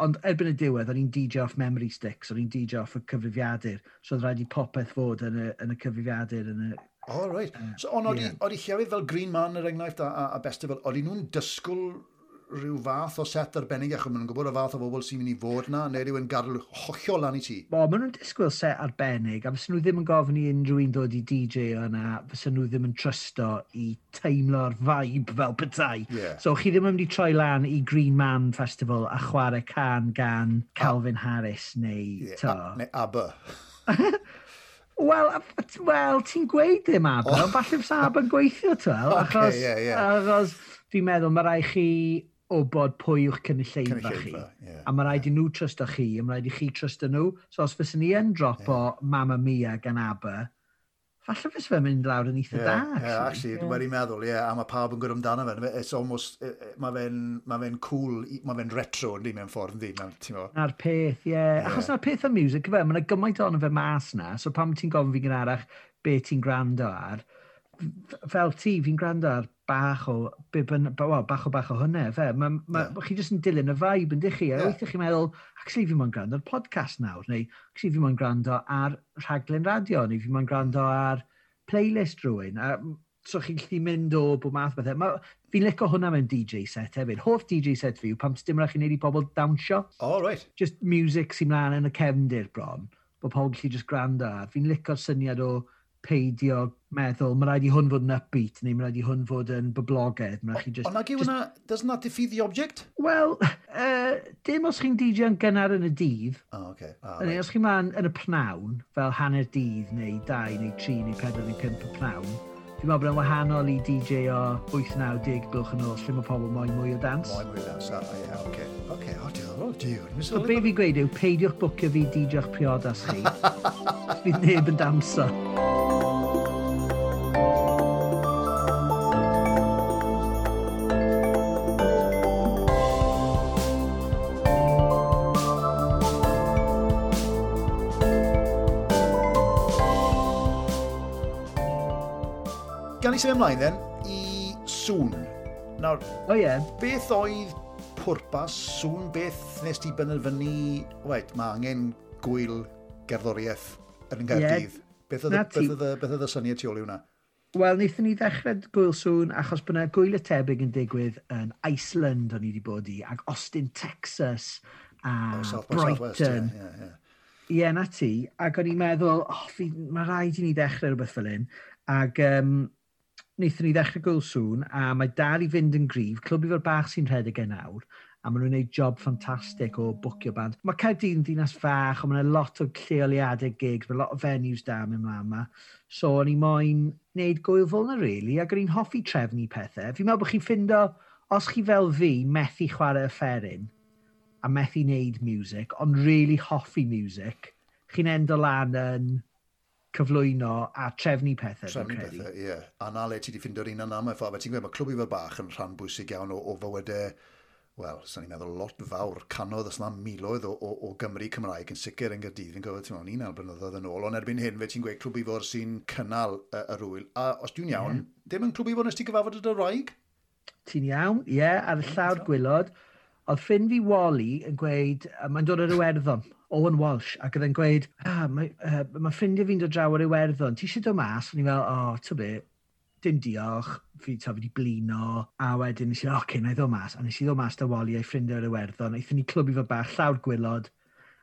ond erbyn y diwedd, o'n i'n DJ off memory sticks, o'n i'n DJ off y cyfrifiadur, so oedd rhaid i popeth fod yn y, yn y cyfrifiadur, yn y... Oh, right. So, ond oedd yeah. i llefydd fel Green Man, er enghraifft, a, a, a Bestival, oedd nhw'n dysgwyl rhyw fath o set arbennig achos maen nhw'n gwybod y fath o bobl sy'n mynd i fod na neu rhywun garl hollol lan i ti? Bo, maen nhw'n disgwyl set arbennig a fysyn nhw ddim yn gofyn i unrhyw un dod i DJ yna fysyn nhw ddim yn trysto i teimlo'r vibe fel petai. Yeah. So chi ddim yn mynd i troi lan i Green Man Festival a chwarae can gan Calvin a Harris neu... Yeah, to. a, neu ABBA. Wel, well, ti'n gweud ddim ABBA, oh. falle fysa ABBA yn gweithio, twel, okay, achos, yeah, yeah. achos dwi'n meddwl mae rai chi o bod pwy yw'ch cynulleidfa chi. Yeah, a mae rhaid yeah. i nhw trystio chi, a mae rhaid i chi trystio nhw. So os fysyn ni yn drop yeah. o Mamma Mia gan Aber, falle fes fe mynd lawr yn eitha yeah, da. Yeah, actually, yeah. wedi'n meddwl, ie, yeah, a mae pawb yn gwrdd amdano fe. It's almost, e, e, mae fe'n ma fe cool, mae fe'n retro, ynddi, mewn ffordd, ynddi, ti'n mo? Na'r peth, ie. Yeah. yeah. Achos na'r peth am music, fe, mae'n gymaint o'n fe mas na, so pam ti'n gofyn fi gynharach be ti'n gwrando ar, fel ti, fi'n gwrando ar bach o, bibyn, well, bach o bach o hynny, fe. Ma, ma, yeah. Chi jyst yn dilyn y vibe yn dych chi, a yeah. weithio chi'n meddwl, actually fi mo'n gwrando ar podcast nawr, neu actually fi mo'n gwrando ar rhaglen radio, neu fi mo'n gwrando mm. ar playlist rhywun. A, so chi'n gallu mynd o bod math bethau. Ma, fi'n licio hwnna mewn DJ set hefyd. Hoff DJ set fi yw pam dim rhaid chi'n neud i bobl dawnsio. Oh, right. Just music sy'n mlaen yn y cefndir bron. Bod pobl gallu just gwrando ar. Fi'n licio'r syniad o peidio meddwl, mae rhaid i hwn fod yn upbeat, neu mae rhaid i hwn fod yn boblogaidd. Mae rhaid i just... Ond nag yw hwnna, doesn't that defeat the object? Wel, uh, dim os chi'n DJ yn gynnar yn y dydd, oh, okay. Ah, neu right. os chi'n man yn y pnawn, fel hanner dydd, neu dau, neu tri, neu pedwar, neu 5 y pnawn, Fi'n meddwl bod yn wahanol i DJ o 8-90 blwch yn ôl, lle mae pobl moyn mwy o dans. Moyn mwy o dans, a ie, oce. Oce, o diolch, diw. Be fi'n gweud yw, peidiwch bwcio fi DJ'ch priodas chi. Fi neb yn danso. Gan i sef ymlaen, then, i sŵn. Nawr, oh, yeah. beth oedd pwrpas sŵn? Beth nes ti benderfynu, wait, mae angen gwyl gerddoriaeth yn yn gairdydd? Yeah. Beth oedd y syniad tu ôl i hwnna? Wel, wnaethon ni ddechrau gwyl sŵn achos bod yna gwyl y tebyg yn digwydd yn Iceland o'n i wedi bod i, ac Austin, Texas, a oh, South Brighton. South West, yeah, yeah, yeah. Ie, na ti. Ac o'n i'n meddwl, oh, fi, mae rhaid i ni ddechrau rhywbeth fel hyn. Ac um, wnaethon ni ddechrau gwyl sŵn, a mae dal i fynd yn grif, clwb i fod bach sy'n rhedeg e nawr a maen nhw'n gwneud job ffantastig o bwcio band. Mae Caerdy'n ddinas fach, ond mae yna lot o lleoliadau gigs, mae lot o venues da mewn mlaen yma. So, o'n i moyn wneud gwyl fel yna, really, ac o'n i'n hoffi trefnu pethau. Fi'n meddwl bod chi'n ffindo, os chi fel fi, methu chwarae y fferin, a methu wneud music, ond really hoffi music, chi'n endo lan yn cyflwyno a trefnu pethau. Trefnu pethau, ie. Yeah. A na le ti wedi ffindio'r un yna mewn ffordd. Ti'n gwybod, mae clwbi fel bach yn rhan bwysig iawn o, o fywydau wel, sa'n ni'n meddwl lot fawr, canodd os na miloedd o, o, o Gymru Cymraeg yn sicr yn Gyrdydd, fi'n gofod, ti'n meddwl, ni'n albynyddoedd yn ôl, ond erbyn hyn, fe ti'n gweud clwb i fod sy'n cynnal y, y rwyl, a os dwi'n iawn, mm -hmm. ddim yn clwb i fod nes ti gyfafod y roig? Ti'n iawn, ie, yeah, ar y llawr gwylod, oedd ffrind fi Wally yn gweud, mae'n dod ar Iwerddon, Owen Walsh, ac oedd yn gweud, ah, mae, uh, mae ffrindiau fi'n dod draw ar Iwerddon, ti eisiau dod mas? O'n i'n fel, o, oh, to bit, dim diolch, fi ta wedi blino, a wedyn nes i, oce, okay, na i ddod mas, a nes i ddod mas da Wally a'i ffrindiau ar y werddon, aethon ni i fo bach llawr gwylod,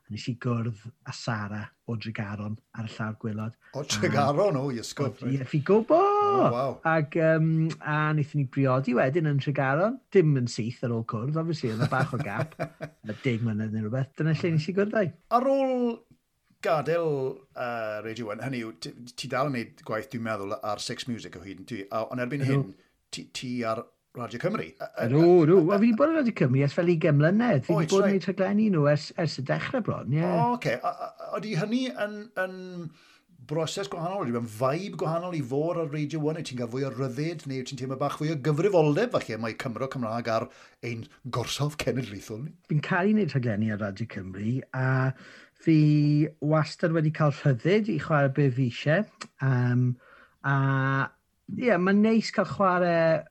a nes i gwrdd a Sara o Dregaron ar y llawr gwylod. O Tregaron, o, i. Ie, fi gwbo! Oh, wow. Ag, um, a wnaethon ni briodi wedyn yn Tregaron, dim yn syth ar ôl cwrdd, obviously, yn y bach o gap, y deg mlynedd neu rhywbeth, dyna lle nes i gwrddau. Ar ôl gadael uh, Radio 1, hynny yw, ti, ti dal yn gwneud gwaith, dwi'n meddwl, ar Six Music o hyd yn ti, ond erbyn hyn, ti, ti ar Radio Cymru. Ydw, ydw. a fi wedi bod yn Radio Cymru ers fel i gymlynedd. Fi wedi bod yn ei taglenni nhw ers, ers y dechrau bron, ie. O, oce. Ydy hynny yn, yn broses gwahanol, ydy yn vibe gwahanol i fod ar Radio 1, Ydy ti'n cael fwy o ryddid, neu ti'n teimlo bach fwy o gyfrifoldeb, falle mae Cymro Cymraeg ar ein gorsaf cenedlaethol ni. Fi'n cael ei wneud rhaglenni ar Radio Cymru, a Fi wastad wedi cael rhyddid i chwarae be fi eisiau. Um, a ie, yeah, mae'n neis cael chwarae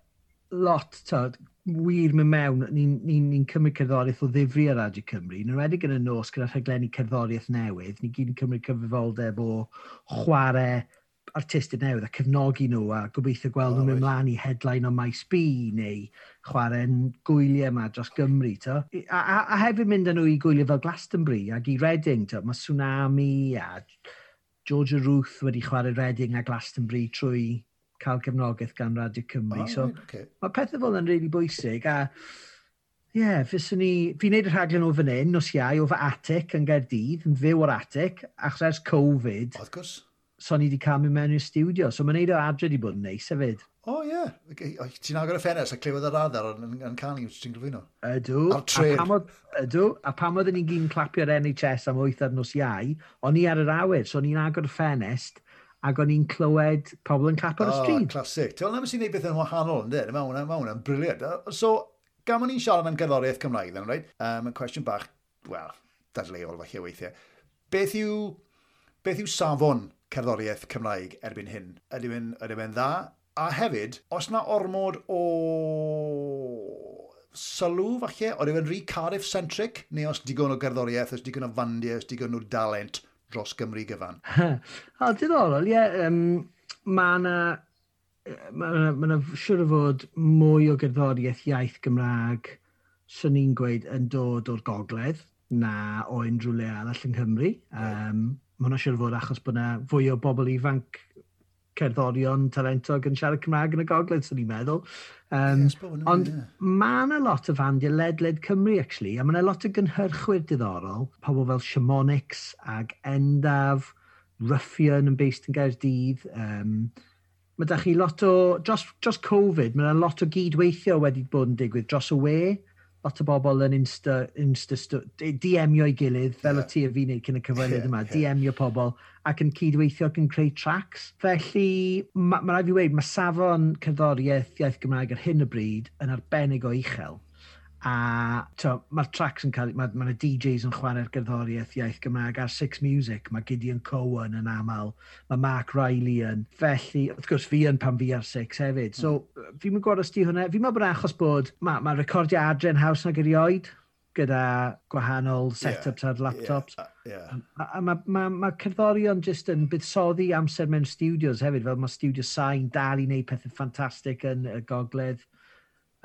lot, tyd, wir mewn mewn, ni'n ni, ni, ni cymryd cerddoriaeth o ddifri ar Radio Cymru. Yn wedi yn y nos gyda rhaglenni cerddoriaeth newydd, ni gyd yn cymryd cyfrifoldeb o chwarae artistiaid newydd a cefnogi nhw a gobeithio gweld oh, nhw'n mynd mlaen i headline o maes B neu chwarae'n gwyliau yma dros Gymru. To. A, a, a hefyd mynd â nhw i gwyliau fel Glastonbury ac i Reading. To. Mae Tsunami a Georgia Ruth wedi chwarae Reading a Glastonbury trwy cael cefnogaeth gan Radio Cymru. Oh, so, right, okay. Mae pethau fel yn really bwysig a Ie, yeah, fyswn ni... Fi'n neud y rhaglen o fan hyn, nos iau, o fy atic yn Gaerdydd, yn fyw o'r atic, achos ers Covid. Of gwrs so ni wedi cael mynd mewn i'r studio. So mae'n neud o adre wedi bod yn neis hefyd. O, oh, ie. Yeah. Okay. Ti'n agor y ffenest a clywed yr adar yn, yn canu wrth ti'n gyflwyno? Ydw. A'r tref. Ydw. A pam oedden ni'n gyn clapio'r NHS am 8 ar nos iau, o'n i ar yr awyr, so o'n i'n agor y ffenest ac o'n i'n clywed pobl yn clap ar y stryd. O, clasic. Ti'n meddwl sy'n gwneud beth yn wahanol, ynddi? Mae hwnna'n ma hwnna briliant. So, gam o'n i'n siarad am gerddoriaeth Cymraeg, then, right? Um, cwestiwn bach, wel, dadleol falle weithiau. Beth yw, beth yw safon cerddoriaeth Cymraeg erbyn hyn. Ydy e'n ydy dda? A hefyd, os na ormod o sylw falle, oedd e'n rhy Cardiff-centric, neu os digon o gerddoriaeth, os digon o fandiau, os digon o dalent dros Gymru gyfan? o, diddorol, ie. Yeah, um, mae yna mae yna ma, ma siwr o fod mwy o gerddoriaeth iaith Gymraeg, swn i'n gweud, yn dod o'r gogledd na o unrhyw le arall yng Nghymru. Um, mae hwnna siwr fod achos bod yna fwy o bobl ifanc cerddorion talentog yn siarad Cymraeg yn y gogledd, sy'n ni'n meddwl. Um, yes, ond yeah. mae yna lot o fandiau ledled Cymru, actually, a mae yna lot o gynhyrchwyr diddorol, pobl fel Shamonix ag Endaf, Ruffian yn based yn Gaerdydd. Um, mae da chi lot o, dros, dros Covid, mae yna lot o gydweithio wedi bod yn digwydd dros y we lot o bobl yn Insta, Insta DM-io i gilydd, fel yeah. o ti a fi wneud cyn y cyfweliad yeah, yma, DM-io pobl, ac yn cydweithio ac yn creu tracks. Felly, mae ma rhaid fi wedi, mae safon cerddoriaeth iaith Gymraeg ar hyn o bryd yn arbennig o uchel. A mae'r tracks yn cael... Mae ma DJs yn chwarae'r gerddoriaeth iaith Gymraeg ar Six Music. Mae Gideon Cowan yn aml. Mae Mark Riley yn. Felly, wrth gwrs, fi yn pan fi ar Six hefyd. So, mm. fi'n mynd gwrdd os di hwnna. Fi'n mynd bod achos bod mae ma recordio yn haws nag erioed gyda gwahanol setups yeah, ar laptops. Yeah, yeah. A, a mae ma, ma cerddorion jyst yn buddsoddi amser mewn studios hefyd, fel mae studio sain dal i wneud pethau ffantastig yn y gogledd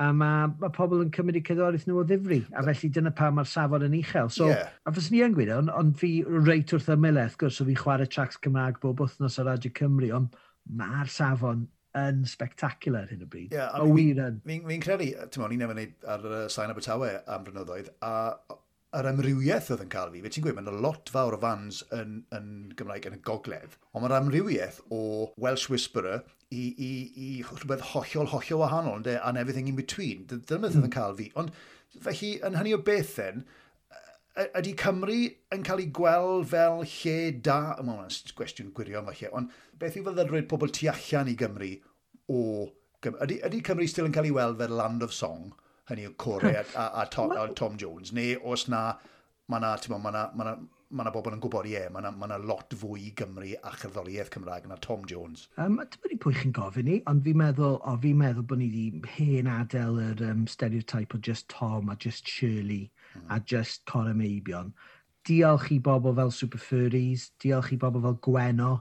a mae ma pobl yn cymryd i cyddoriaeth nhw o ddifri, a felly dyna pa mae'r safon yn uchel. So, yeah. a fes ni yn gwybod, ond on fi reit wrth ymyleth, gwrs, o fi chwarae tracks Cymraeg bob wythnos ar Radio Cymru, ond mae'r safon yn spectacular hyn o bryd. Yeah, o wir yn. Fi'n fi, credu, ti'n mo'n i'n wneud ar uh, Sain Abertawe am brynyddoedd, a yr amrywiaeth oedd yn cael fi. Fe ti'n gweud, mae'n lot fawr o fans yn, yn Gymraeg yn y gogledd, ond mae'r amrywiaeth o Welsh Whisperer, i, i, i rhywbeth hollol, hollol wahanol, de, and everything in between. Dyna beth oedd yn hmm. cael fi. Ond felly, yn hynny o beth bethau, ydy Cymru yn cael ei gweld fel lle da, yma hwnna'n gwestiwn gwirion falle, ond beth yw feddylrwydd pobl tu allan i Gymru o Ydy, ydy Cymru still yn cael ei weld fel Land of Song, hynny yw Corey a, a, a, Tom, a Tom Jones, neu os na, mae na, ma na, ma na mae yna bobl yn gwybod, ie, yeah, mae yna ma lot fwy i Gymru a cherddoriaeth Cymraeg na Tom Jones. Um, Dyma ni pwy chi'n gofyn ni, ond fi'n meddwl, o, fi'n meddwl bod ni wedi hen adael yr um, stereotype o just Tom a just Shirley mm. a just Cora Meibion. Diolch i bobl fel Super Furries, diolch i bobl fel Gweno,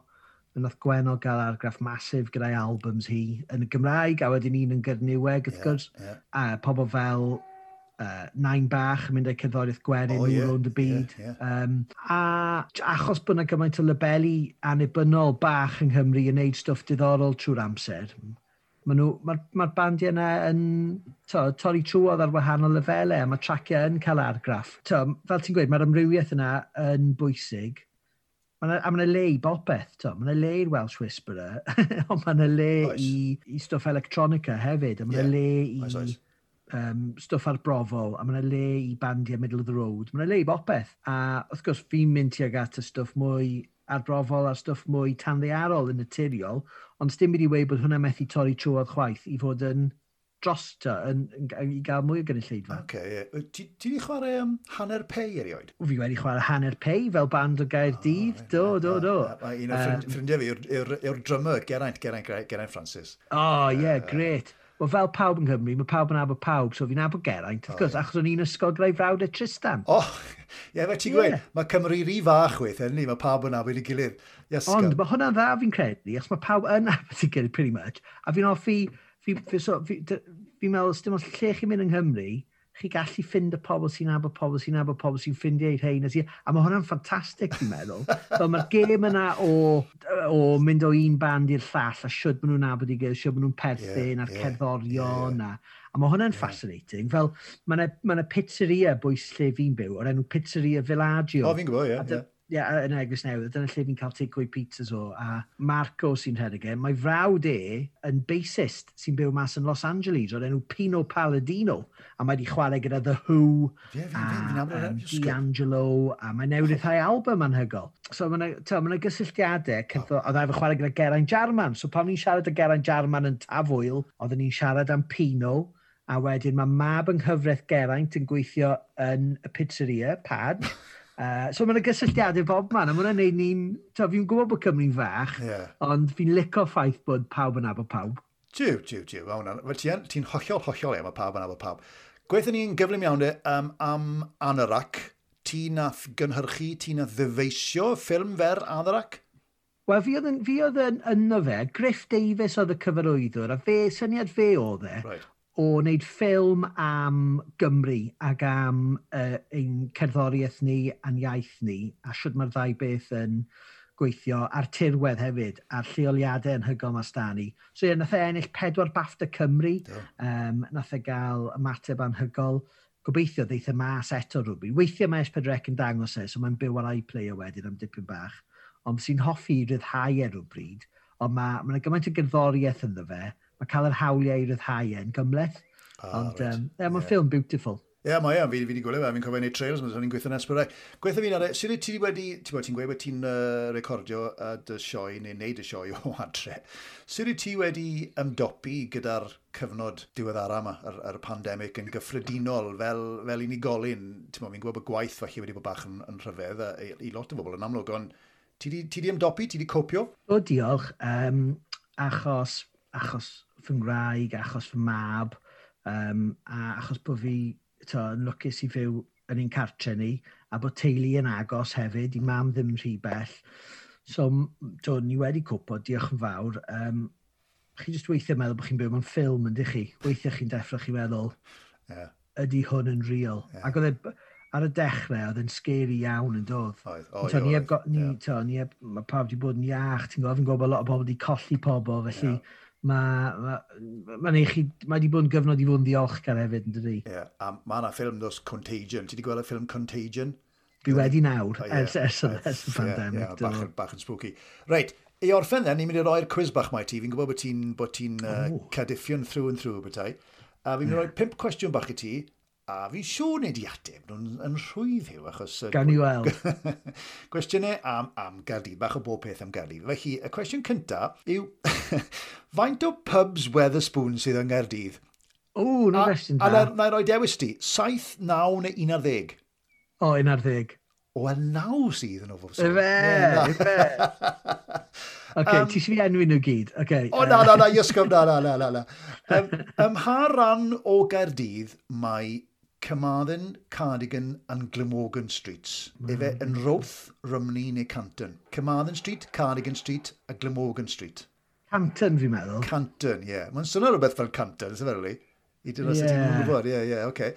Nath Gweno gael argraff masif gyda'i albums hi yn y Gymraeg, a wedyn un yn Gyrniweg, wrth yeah, gwrs. Yeah. A pobl fel uh, nain bach yn mynd â'i cyddoriaeth gwerin oh, yeah, rownd y byd. Yeah, yeah. Um, a achos bod yna gymaint o labelu annibynnol bach yng Nghymru yn neud stwff diddorol trwy'r amser, mae'r ma ma bandiau yna yn to, torri trwodd ar wahanol lefelau a mae traciau yn cael argraff. To, fel ti'n gweud, mae'r amrywiaeth yna yn bwysig. Mae yna le i bopeth, to. Mae yna le i'r Welsh Whisperer, ond mae yna le oes. i, i stwff electronica hefyd, a mae yna yeah, le i... Oes, oes um, stwff arbrofol, a mae yna le i bandiau middle of the road. Mae yna le i bopeth. A wrth gwrs, fi'n mynd tuag at y stwff mwy arbrofol a stwff mwy tanddearol yn naturiol, ond dim byd i weid bod hwnna methu torri trwodd chwaith i fod yn dros ta yn, yn, yn, i gael mwy o gynulleidfa. Ok, yeah. ti wedi chwarae um, hanner pei erioed? Fi wedi chwarae hanner pei fel band o gair dydd, oh, do, do, do, Mae Un o ffrindiau fi yw'r drummer, Geraint, Geraint, Geraint Francis. Oh, ie, yeah, uh, great. Wel, fel pawb yn Nghymru, mae pawb yn abod pawb, so fi'n abod Geraint, wrth gwrs, achos o'n i'n ysgol greu frawd e Tristan. O, oh, ie, fe ti'n gweud, mae Cymru rhi fach weith, ni, mae pawb yn abod i gilydd. Yes, Ond, mae hwnna'n dda fi'n credu, achos mae pawb yn abod i gilydd, pretty much, a fi'n offi, fi'n fi, fi, fi, fi, fi meddwl, dim ond lle chi'n mynd yng Nghymru, chi gallu ffind y pobl sy'n abo pobl sy'n abo pobl sy'n ffindio i'r hein. A mae hwnna'n ffantastig, dwi'n meddwl. Fel mae'r gêm yna o, o mynd o un band i'r llall, a siwyd maen nhw'n abod i gilydd, siwyd maen nhw'n perthyn, yeah, a'r yeah, cerddorion. Yeah. A, a mae hwnna'n yeah. fascinating. Fel, mae yna ma pizzeria bwys lle fi'n byw, o'r enw Pizzeria Villaggio. O, oh, fi'n gwybod, ie. Yeah, yeah, yn Eglwys Newydd, dyna lle fi'n cael takeaway pizzas o, a Marco sy'n rhedeg e, mae frawd e yn bassist sy'n byw mas yn Los Angeles o'r enw Pino Palladino, a mae wedi chwarae gyda The Who, yeah, a, a D'Angelo, a mae newydd rhai album anhygol. So mae yna ma gysylltiadau, oedd efo chwarae gyda Geraint Jarman, so pan ni'n siarad â Geraint Jarman yn tafwyl, oedden ni'n siarad am Pino, a wedyn mae mab yng nghyfraith Geraint yn gweithio yn y pizzeria, pad, Uh, so mae'n gysylltiadau bob man, a mae'n neud ni'n... Fi'n gwybod bod Cymru'n fach, yeah. ond fi'n licio ffaith bod pawb yn abo pawb. Tiw, tiw, jiw. Ti'n ti hollol, hollol e, mae pawb yn abo pawb. Gweithio ni'n gyflym iawn de, um, am Anarac. Ti nath gynhyrchu, ti nath ddyfeisio ffilm fer Anarac? Wel, fi oedd, fi oedd yn, yno fe, Griff Davis oedd y cyfarwyddwr, a fe, syniad fe oedd e, right o wneud ffilm am Gymru ac am uh, ein cerddoriaeth ni a'n iaith ni a sut mae'r ddau beth yn gweithio a'r tirwedd hefyd a'r lleoliadau yn hygol mas da ni. So ie, nath e ennill pedwar BAFTA Cymru, um, nath e gael ymateb anhygol, gobeithio ddeith y mas eto rhywbeth. Weithiau mae S4C yn dangos e, so mae'n byw ar iPlayer wedyn am dipyn bach, ond sy'n hoffi ryddhau e rhywbryd, ond mae yna ma gymaint o gerddoriaeth ynddo fe, mae cael yr hawliau i ryddhau e'n gymleth. Ah, Ond, right. um, yeah, mae'n yeah. ffilm beautiful. Ie, yeah, mae e, fi wedi gwylio fe, fi'n cofio neud trails, mae'n gweithio yn Esbyrau. Gweithio fi'n arre, sydd ti wedi, ti'n bod ti'n gweud bod ti'n uh, recordio y dy sioe neu neud y sioe o adre, sydd ti wedi ymdopi gyda'r cyfnod diweddara yma, yr, yr pandemig yn gyffredinol fel, fel unigolyn, ti'n bod fi'n gwybod bod gwaith falle wedi bod bach yn, yn rhyfedd i, i lot o bobl yn amlwg, ond ti wedi ymdopi, ti wedi copio? O, diolch, um, achos, achos fy ngwraig, achos fy mab, um, a achos bod fi to, yn lwcus i fyw yn un cartre ni, a bod teulu yn agos hefyd, i mam ddim rhy bell. So, to, ni wedi cwpo, diolch yn fawr. Um, chi jyst weithiau meddwl bod chi'n byw mewn ffilm, ynddi chi? Weithiau chi'n deffro chi meddwl, yeah. ydy hwn yn real? Yeah. Ac oedd e, ar y dechrau, oedd e'n scary iawn yn dod. Oedd, oedd, oedd. Ni, ni, yeah. to, ni, mae pawb wedi bod yn iach, ti'n gwybod, fi'n gwybod lot o bobl wedi colli pobl, felly yeah mae ma, ma, ma chi, ma wedi bod yn gyfnod i fod yn ddiolchgar hefyd, yn dydi? Ie, yeah, a mae yna ffilm dos Contagion. Ti wedi gweld y ffilm Contagion? Dwi wedi nawr, oh, yeah, ers, ers, ers, ers y pandemig. Yeah, yeah, bach, bach yn spooky. Reit, i orffen then, ni'n mynd i roi'r cwiz bach mae ti. Fi'n gwybod bod ti'n ti uh, cadiffio'n through and through bethau. A fi'n mynd i roi pimp cwestiwn bach i ti, A fi'n siŵr nid i ateb, nhw'n yn rhwydd yw, achos... Gan i weld. Cwestiynau am, am Gardydd, bach o bob peth am Gardydd. Felly, y cwestiwn cyntaf yw, faint o pubs Weatherspoon sydd yng Nghaerdydd? O, na cwestiwn da. A na i roi dewis ti, 7, 9 neu 11? O, 11. O, y 9 sydd yn o fod. Ife, ife. Oce, um, ti eisiau enwi nhw gyd? Okay, o, na, na, na, iysgwm, na, na, na, na. Ym um, um, ha ran o Gaerdydd mae Carmarthen, Cardigan and Glamorgan Streets. Mm. Efe yn Roth, Rymni neu Canton. Carmarthen Street, Cardigan Street a Glamorgan Street. Canton fi'n meddwl. Canton, ie. Yeah. Mae'n swnio rhywbeth fel Canton, sy'n meddwl i. Dyn nhw'n yeah. gwybod, ie, ie, oce.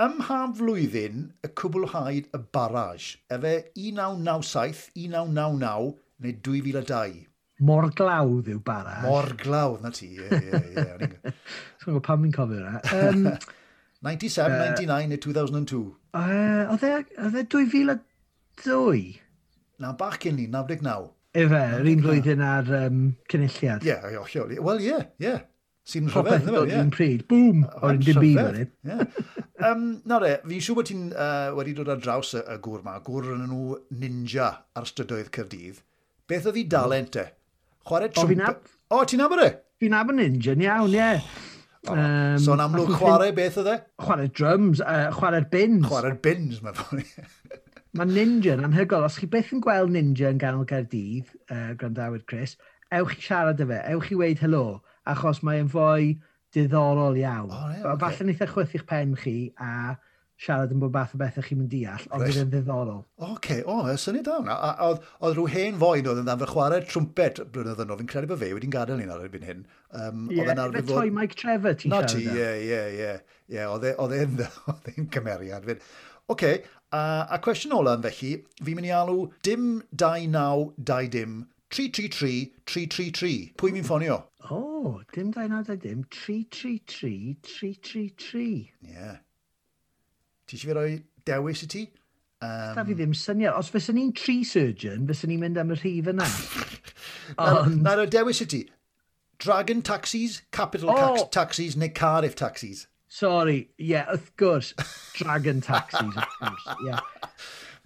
Ym ha flwyddyn y cwblhaid y baraj, efe 1997, 1999 neu 2002. Mor glawdd yw baraj. Mor glawdd, na ti, ie, ie, ie. Swn i'n gwybod pam fi'n cofio yna. Um, 97, uh, 99 neu 2002. Uh, oedd e 2002? E Na, bach cyn ni, 99. Efe, yr un flwyddyn ar um, cynulliad. Ie, yeah, ollio. Wel, ie, ie. Sy'n rhyfedd, ddim yn un pryd. Bwm! O'r un dim byd fan um, Na re, fi'n siŵr bod ti'n uh, wedi dod ar draws y, y gŵr ma. Gŵr yn nhw ninja ar strydoedd Cyrdydd. Beth oedd hi dalent e? Chwarae trwmped. O, ti'n nabod e? Fi'n nabod ninja, iawn, ie. Yeah. Um, so yn amlwg chwarae beth oedd e? Chwarae drums, uh, chwarae'r bins. Chwarae'r bins, mae'n fawr Mae Ninja yn anhygol. Os chi beth yn gweld Ninja yn ganol Gaerdydd, uh, Grandawyd Chris, ewch i siarad â fe, ewch i weid helo, achos mae'n fwy diddorol iawn. Oh, yeah, okay. Falle wnaeth e chwythu'ch pen chi a siarad yn bod bath o bethau chi'n mynd deall, ond bydd yn ddiddorol. Oce, okay. o, oh, syniad da hwnna. Oedd rhyw hen foen oedd yn ddan fy chwarae trwmpet blynedd yn ôl. Fi'n credu bod fe wedi'n gadael un ar erbyn hyn. Um, yeah, oedd yn arfer. Mike Trevor ti'n siarad. Not ie, ie, ie. Ie, oedd e, e'n cymeriad. Oce, okay. a, a cwestiwn ola yn felly, fi'n mynd i alw dim 29 333-333. Pwy mi'n ffonio? O, oh, dim 29 dim, 333-333. Ie. Yeah ti eisiau fi roi dewis i ti? Um... Da fi ddim syniad. Os fysyn ni'n tri surgeon, fysyn ni'n mynd am y rhif yna. Ond... Na, na, dewis i ti. Dragon taxis, capital oh. taxis neu Cardiff taxis? Sorry, ie, yeah, wrth gwrs. Dragon taxis, wrth gwrs, ie. Yeah.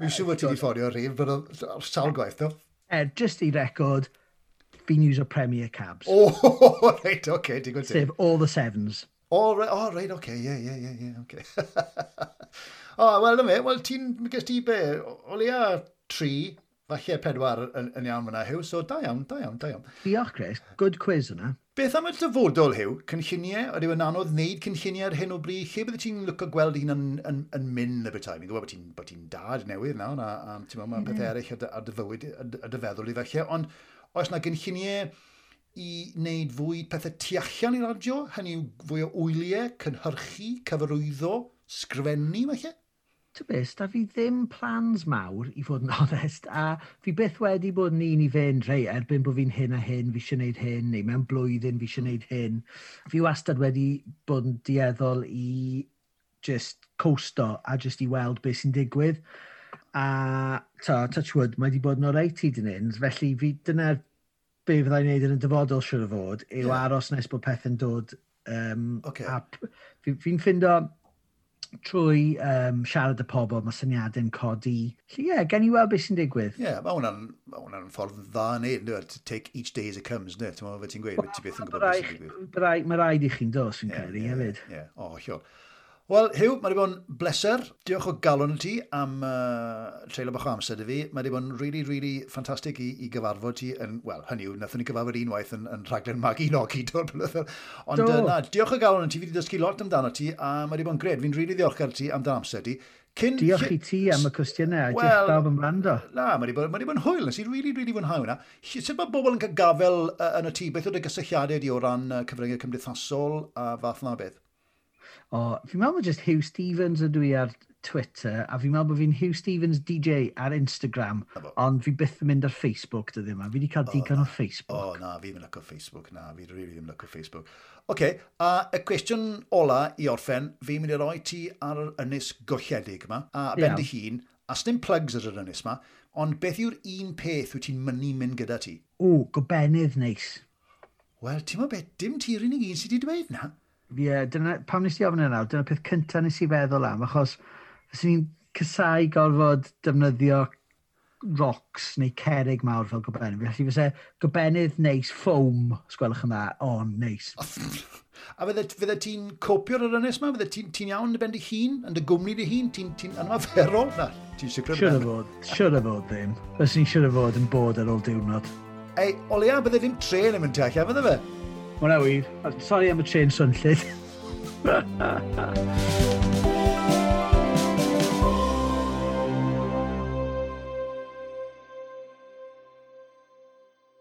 Mi'n siŵr bod ti wedi ffordd rhif, bod o'n sawl gwaith, do? Er, just i record, fi'n use o Premier Cabs. O, oh, reit, oce, okay, digon ti. Sef all the sevens. O, oh, right, oh, right, oce, okay, ie, yeah, ie, yeah, ie, yeah, oce. Okay. O, oh, wel, dyma, wel, ti'n, gys ti be, o leia tri, falle pedwar yn, yn iawn fyna, Hugh, so da iawn, da iawn, da iawn. Diolch, Chris, good quiz yna. Beth am y dyfodol, Hugh, cynlluniau, ydy yn anodd wneud cynlluniau ar hyn o bryd, lle bydde ti'n lwco gweld un yn, yn, yn mynd y bethau? Mi'n gwybod bod ti'n ti dad newydd nawr, a, a ti'n meddwl, mae mm. pethau mm-hmm. eraill a, a dyfywyd, a dyfeddwl i felly, ond oes yna gynlluniau i wneud fwy pethau tu allan i'r radio, hynny yw fwy o wyliau, cynhyrchu, cyfarwyddo, sgrifennu, mae Ty to da fi ddim plans mawr, i fod yn onest, a fi byth wedi bod yn un i fynd rei erbyn bod fi'n hyn a hyn, fi eisiau gwneud hyn, neu mewn blwyddyn fi eisiau gwneud hmm. hyn. Fi wastad wedi bod yn dieddol i just coasto a just i weld beth sy'n digwydd. A ta, touchwood, mae wedi bod yn oreit hyd yn hyn, felly fi dyna'r be fyddai'n neud yn y dyfodol siwr o fod, yw yeah. aros nes bod pethau'n dod um, okay. a fi'n fi, fi ffindo trwy um, siarad y pobl, mae syniadau'n codi. Felly ie, yeah, gen i weld beth sy'n digwydd. Ie, yeah, mae hwnna'n ma hwnna ffordd dda neu, no, to take each day as it comes, ne? Ti'n meddwl, fe ti'n gweud, ti beth yn gwybod beth sy'n digwydd. Mae rhaid i chi'n dos yn yeah, credu yeah, hefyd. Ie, yeah. o, oh, Wel, Hugh, mae wedi bod yn bleser. Diolch o galon i ti am uh, treulio bach o amser i fi. Mae wedi bod yn really, really ffantastig i, i gyfarfod ti. Yn, Wel, hynny yw, nathon ni gyfarfod unwaith yn, yn rhaglen mag un ogi. Ond uh, na, diolch o galon i ti. Fi wedi dysgu lot amdano ti a mae wedi bod yn gred. Fi'n really ddiolchgar ti am dan amser ti. Cyn, Diolch i ti am y cwestiynau, well, diolch bawb yn brando. Na, mae wedi bod, bod yn hwyl, nes i really, really fwynhau hwnna. Sut mae bobl yn cael gafel uh, yn y tŷ? Beth oedd y gysylltiadau di o ran uh, cyfryngau cymdeithasol a fath na beth? o, fi'n meddwl bod just Hugh Stevens ydw i ar Twitter, a fi'n meddwl bod fi'n Hugh Stevens DJ ar Instagram, ond fi byth yn mynd ar Facebook dydw yma. Fi wedi cael digon o Facebook. O, na, fi ddim yn lyco Facebook, na, fi rili really ddim yn lyco Facebook. Oce, okay, a y cwestiwn ola i orffen, fi'n mynd i roi ti ar yr ynys golledig yma, a ben dy hun, a sdim plugs ar yr ynys yma, ond beth yw'r un peth wyt ti'n mynd mynd gyda ti? O, gobenydd neis. Wel, ti'n meddwl beth, dim ti'r unig un sydd wedi dweud na. Ie, yeah, dyna, pam nes i ofyn yna dyna peth cyntaf nes i feddwl am, achos fyswn ni'n cysau gorfod defnyddio rocks neu cerig mawr fel gobenydd. Felly fyse gobenydd neis ffwm, sgwelwch yma, o, oh, neis. A fydde, fydde ti'n copio'r yr ynnes yma? Fydde ti'n ti iawn yn bend i hun, yn dy gwmni dy hun? Ti'n ti anferol? Na, ti'n sicr Siwr o fod, siwr o fod ddim. Fyswn ni'n siwr o fod yn bod ar ôl diwrnod. Ei, o leia, bydde ddim tren yn mynd tu allan, fydde fe? Mwna wir. Sorry am y trên swnllid.